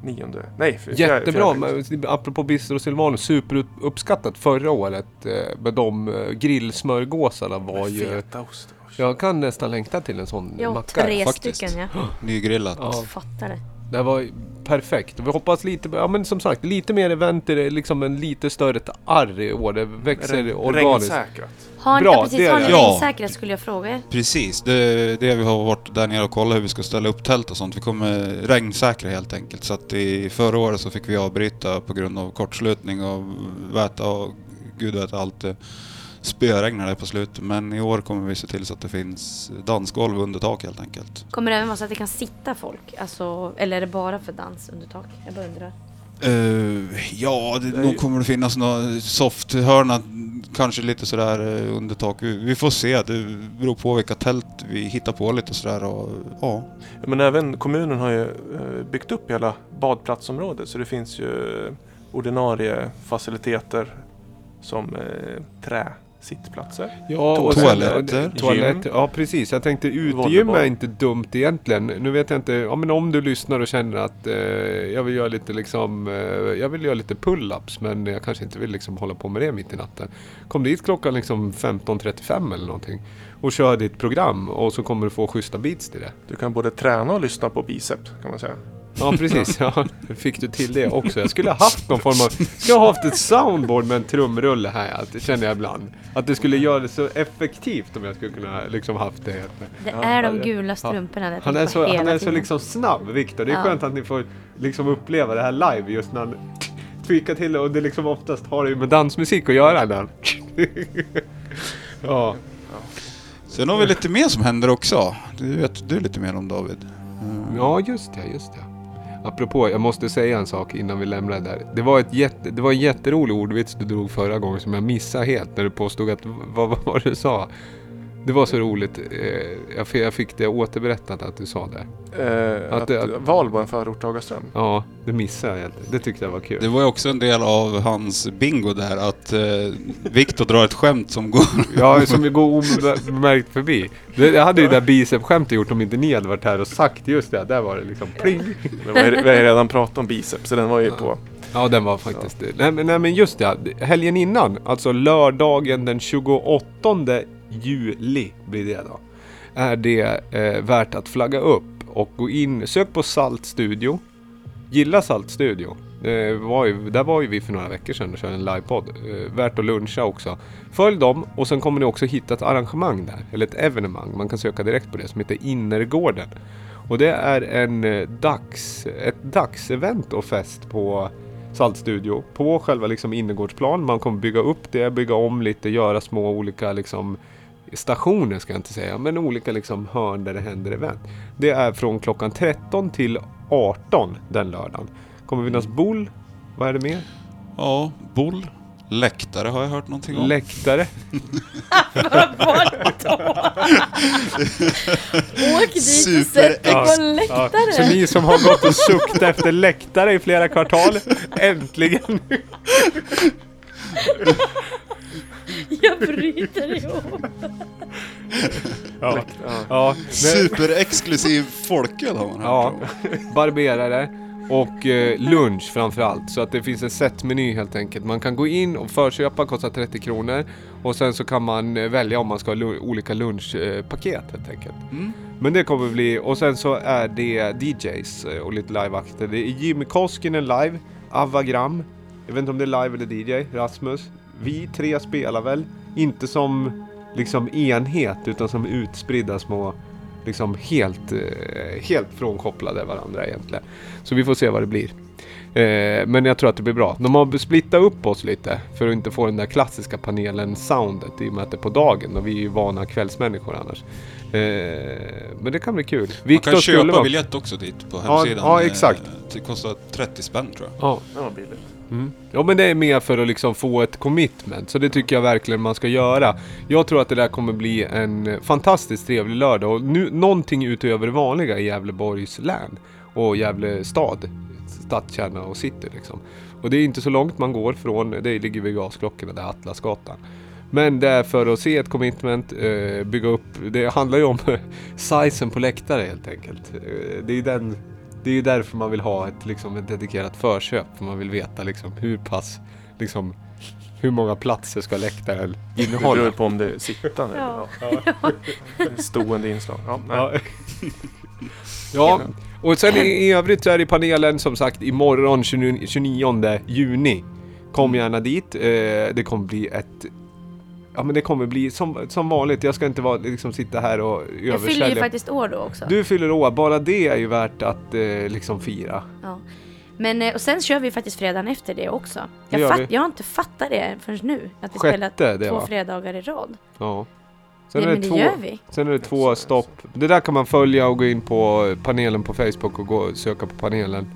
Nionde. Nej, för, Jättebra, fjärde- men apropå Bistro Silvanus, superuppskattat förra året eh, med de eh, grillsmörgåsarna var ju... Fetaost. Jag kan nästan längta till en sån Ja, macka. tre faktiskt. stycken ja. Nygrillat. Ja. Fattar det. Det var ju perfekt. Vi hoppas lite, ja men som sagt, lite mer event, liksom en lite större arr i år. Det växer Regn- organiskt. Regnsäkrat. Har, Bra, ja, precis, det har ni. Ja. regnsäkrat skulle jag fråga er. Precis, det, det vi har varit där nere och kollat hur vi ska ställa upp tält och sånt. Vi kommer regnsäkra helt enkelt. Så att i förra året så fick vi avbryta på grund av kortslutning och väta och gud vet allt. Det spöregnade på slutet. Men i år kommer vi se till så att det finns dansgolv under tak helt enkelt. Kommer det även vara så att det kan sitta folk? Alltså, eller är det bara för dans under tak? Jag bara undrar. Uh, ja, det, nog kommer det finnas några softhörna, kanske lite sådär uh, under tak. Vi, vi får se, det beror på vilka tält vi hittar på lite sådär och ja. Men även kommunen har ju eh, byggt upp hela badplatsområdet så det finns ju ordinarie faciliteter som eh, träsittplatser. Ja, och Toaletter. Toaletter. Ja, precis. Jag tänkte utegym är inte dumt egentligen. Nu vet jag inte, ja men om du lyssnar och känner att eh, jag vill göra lite liksom, eh, jag vill göra lite pull-ups men jag kanske inte vill liksom hålla på med det mitt i natten. Kom dit klockan liksom 15.35 eller någonting och kör ditt program och så kommer du få schyssta beats till det. Du kan både träna och lyssna på bicep kan man säga. Ja precis, ja, fick du till det också. Jag skulle ha haft någon form av, skulle ha haft ett soundboard med en trumrulle här, att det känner jag ibland. Att det skulle göra det så effektivt om jag skulle kunna liksom haft det. Det Ja, är de ja. gula Ja. strumporna där Han är så, han är så liksom snabb, Viktor. Det är Ja. skönt att ni får liksom uppleva det här live just när han tweakar till det och det liksom oftast har det ju med dansmusik att göra. Där. ja. Sen har vi lite mer som händer också. Du vet du lite mer om David? Mm. ja, just det, just det. Apropå, jag måste säga en sak innan vi lämnar det där. Det var, ett jätte, det var en jätterolig ordvits du drog förra gången som jag missade helt när du påstod att, vad vad var det du sa? Det var så roligt. Eh, Jag fick, jag det återberättat att du sa det. Eh, Att att, det- att- Valbo är en förort till Hagaström. Ja, det missade jag helt. Det tyckte jag var kul. Det var ju också en del av hans bingo där att eh, Viktor drar ett skämt som går... Ja, som går omärkt förbi. Det, det hade ju det där bicep-skämtet gjort om inte ni hade varit här och sagt just det. Där var det liksom pling. Vi har vi har ju redan pratat om biceps så den var ju på. Ja, den var faktiskt... Nej, men, nej men just det. Helgen innan, alltså lördagen den 28 juli blir det då. Är det eh, värt att flagga upp och gå in, sök på Salt Studio. Gilla Salt Studio. Det var ju, där var ju vi för några veckor sedan och körde en livepodd. Eh, värt att luncha också. Följ dem och sen kommer ni också hitta ett arrangemang där. Eller ett evenemang. Man kan söka direkt på det som heter Innergården. Och det är en eh, dags, ett dagsevent och fest på Saltstudio. På själva liksom innergårdsplan. Man kommer bygga upp det, bygga om lite, göra små olika liksom stationer ska jag inte säga, men olika liksom hörn där det händer event. Det är från klockan 13 till 18 den lördagen. Kommer finnas boll. Vad är det mer? Ja, boll. Läktare har jag hört någonting om. Läktare. Åk dit och sätt dig på Ja, en läktare. Så ni som har gått och suktat efter läktare i flera kvartal, äntligen! Jag bryter ihop. Ja, ja, Superexklusiv folköl har man Ja, barberare. Och eh, lunch framförallt. Så att det finns en setmeny helt enkelt. Man kan gå in och förköpa, kostar 30 kronor. Och sen så kan man eh, välja om man ska ha lu- olika lunchpaket helt enkelt. Men det kommer bli, och sen så är det DJs eh, och lite liveakter. Det är Jimmy Koskinen live, Avagram, jag vet inte om det är live eller DJ, Rasmus. Vi tre spelar väl, inte som liksom enhet utan som utspridda små, liksom helt, eh, helt frånkopplade varandra egentligen. Så vi får se vad det blir. Eh, men jag tror att det blir bra. De har splittat upp oss lite för att inte få den där klassiska panelen-soundet i och med att det är på dagen och vi är ju vana kvällsmänniskor annars. Eh, men det kan bli kul. Man Viktor kan köpa vara- biljett också dit på Ja, hemsidan. ja, Eh, exakt. Det kostar 30 spänn tror jag. Ja. Ja, billigt. Mm. Ja men det är mer för att liksom få ett commitment. Så det tycker jag verkligen man ska göra. Jag tror att det där kommer bli en fantastiskt trevlig lördag. Och nu, någonting utöver det vanliga i Gävleborgs län. Och Gävle stad. Stadskärna och city liksom. Och det är inte så långt man går från. Det ligger vid gasklockorna där, Atlasgatan. Men det är för att se ett commitment, eh, bygga upp. Det handlar ju om sizen på läktare helt enkelt. Eh, det är den det är ju därför man vill ha ett, liksom, ett dedikerat förköp. För man vill veta liksom, hur pass, liksom, hur många platser ska läktaren Det beror innehålla. på om det är sittande Ja. eller ja. stående inslag. Ja, nej. Ja. ja, och sen i, i övrigt så är det panelen som sagt imorgon 29, 29 juni. Kom gärna dit. Eh, det kommer bli ett Ja men det kommer bli som, som vanligt. Jag ska inte vara, liksom, sitta här och Jag fyller ju översälja. faktiskt år då också. Du fyller år, bara det är ju värt att eh, liksom fira. Ja. Men, eh, och sen kör vi faktiskt fredagen efter det också. Det Jag, gör fatt, jag har inte fattat det förrän nu. Att vi Sjätte, spelar det två va? fredagar i rad. Ja. Sen Nej, är men det två, gör vi. Sen är det två stopp. Det där kan man följa och gå in på panelen på Facebook och gå söka på panelen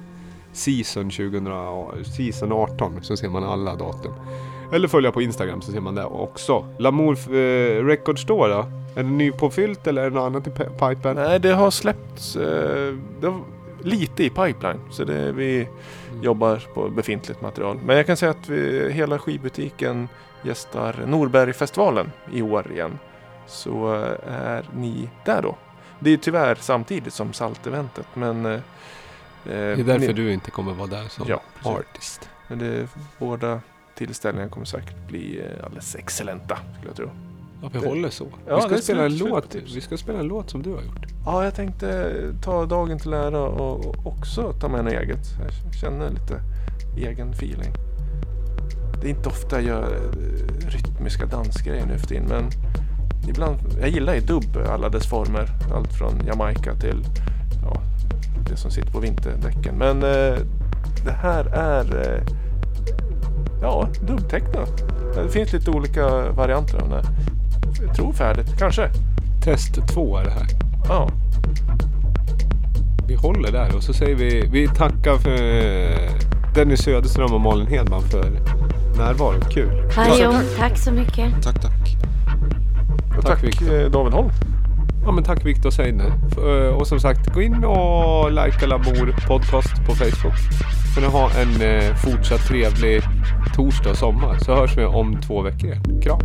Season 2000, Season 18 så ser man alla datum. Eller följa på Instagram så ser man det också. Lamour eh, Records då då? Är det nypåfyllt eller är det något annat i pe- pipen? Nej, det har släppts eh, det har lite i pipeline. Så det, vi jobbar på befintligt material. Men jag kan säga att vi, hela skivbutiken gästar Norbergfestivalen i år igen. Så eh, är ni där då. Det är tyvärr samtidigt som Salt-eventet men... eh, Det är därför ni, du inte kommer vara där som Ja, precis. artist. Men det, båda tillställningarna kommer säkert bli eh, alldeles excellenta skulle jag tro. Ja, vi Det- håller så. Ja, vi, ska spela en låt, vi ska spela en låt som du har gjort. Ja, jag tänkte ta dagen till ära och och också ta med något eget. Jag känner lite egen feeling. Det är inte ofta jag gör eh, rytmiska dansgrejer nu för tiden, men ibland, jag gillar ju dubb, alla dess former. Allt från Jamaica till ja, det som sitter på vinterdäcken. Men eh, det här är eh, ja, dubbtechno. Det finns lite olika varianter av det. Jag tror färdigt, kanske. Test två är det här. Ja. Vi håller där och så säger vi, vi tackar för eh, Dennis Söderström och Malin Hedman för närvaro. Kul. Harion, tack så mycket. Tack, tack. Och Tack, tack, eh, David Holm. Ja men tack Viktor Seine. Eh, och som sagt, gå in och likea Lamour podcast på Facebook. Får ni ha en eh, fortsatt trevlig torsdag och sommar så hörs vi om två veckor igen. Kram!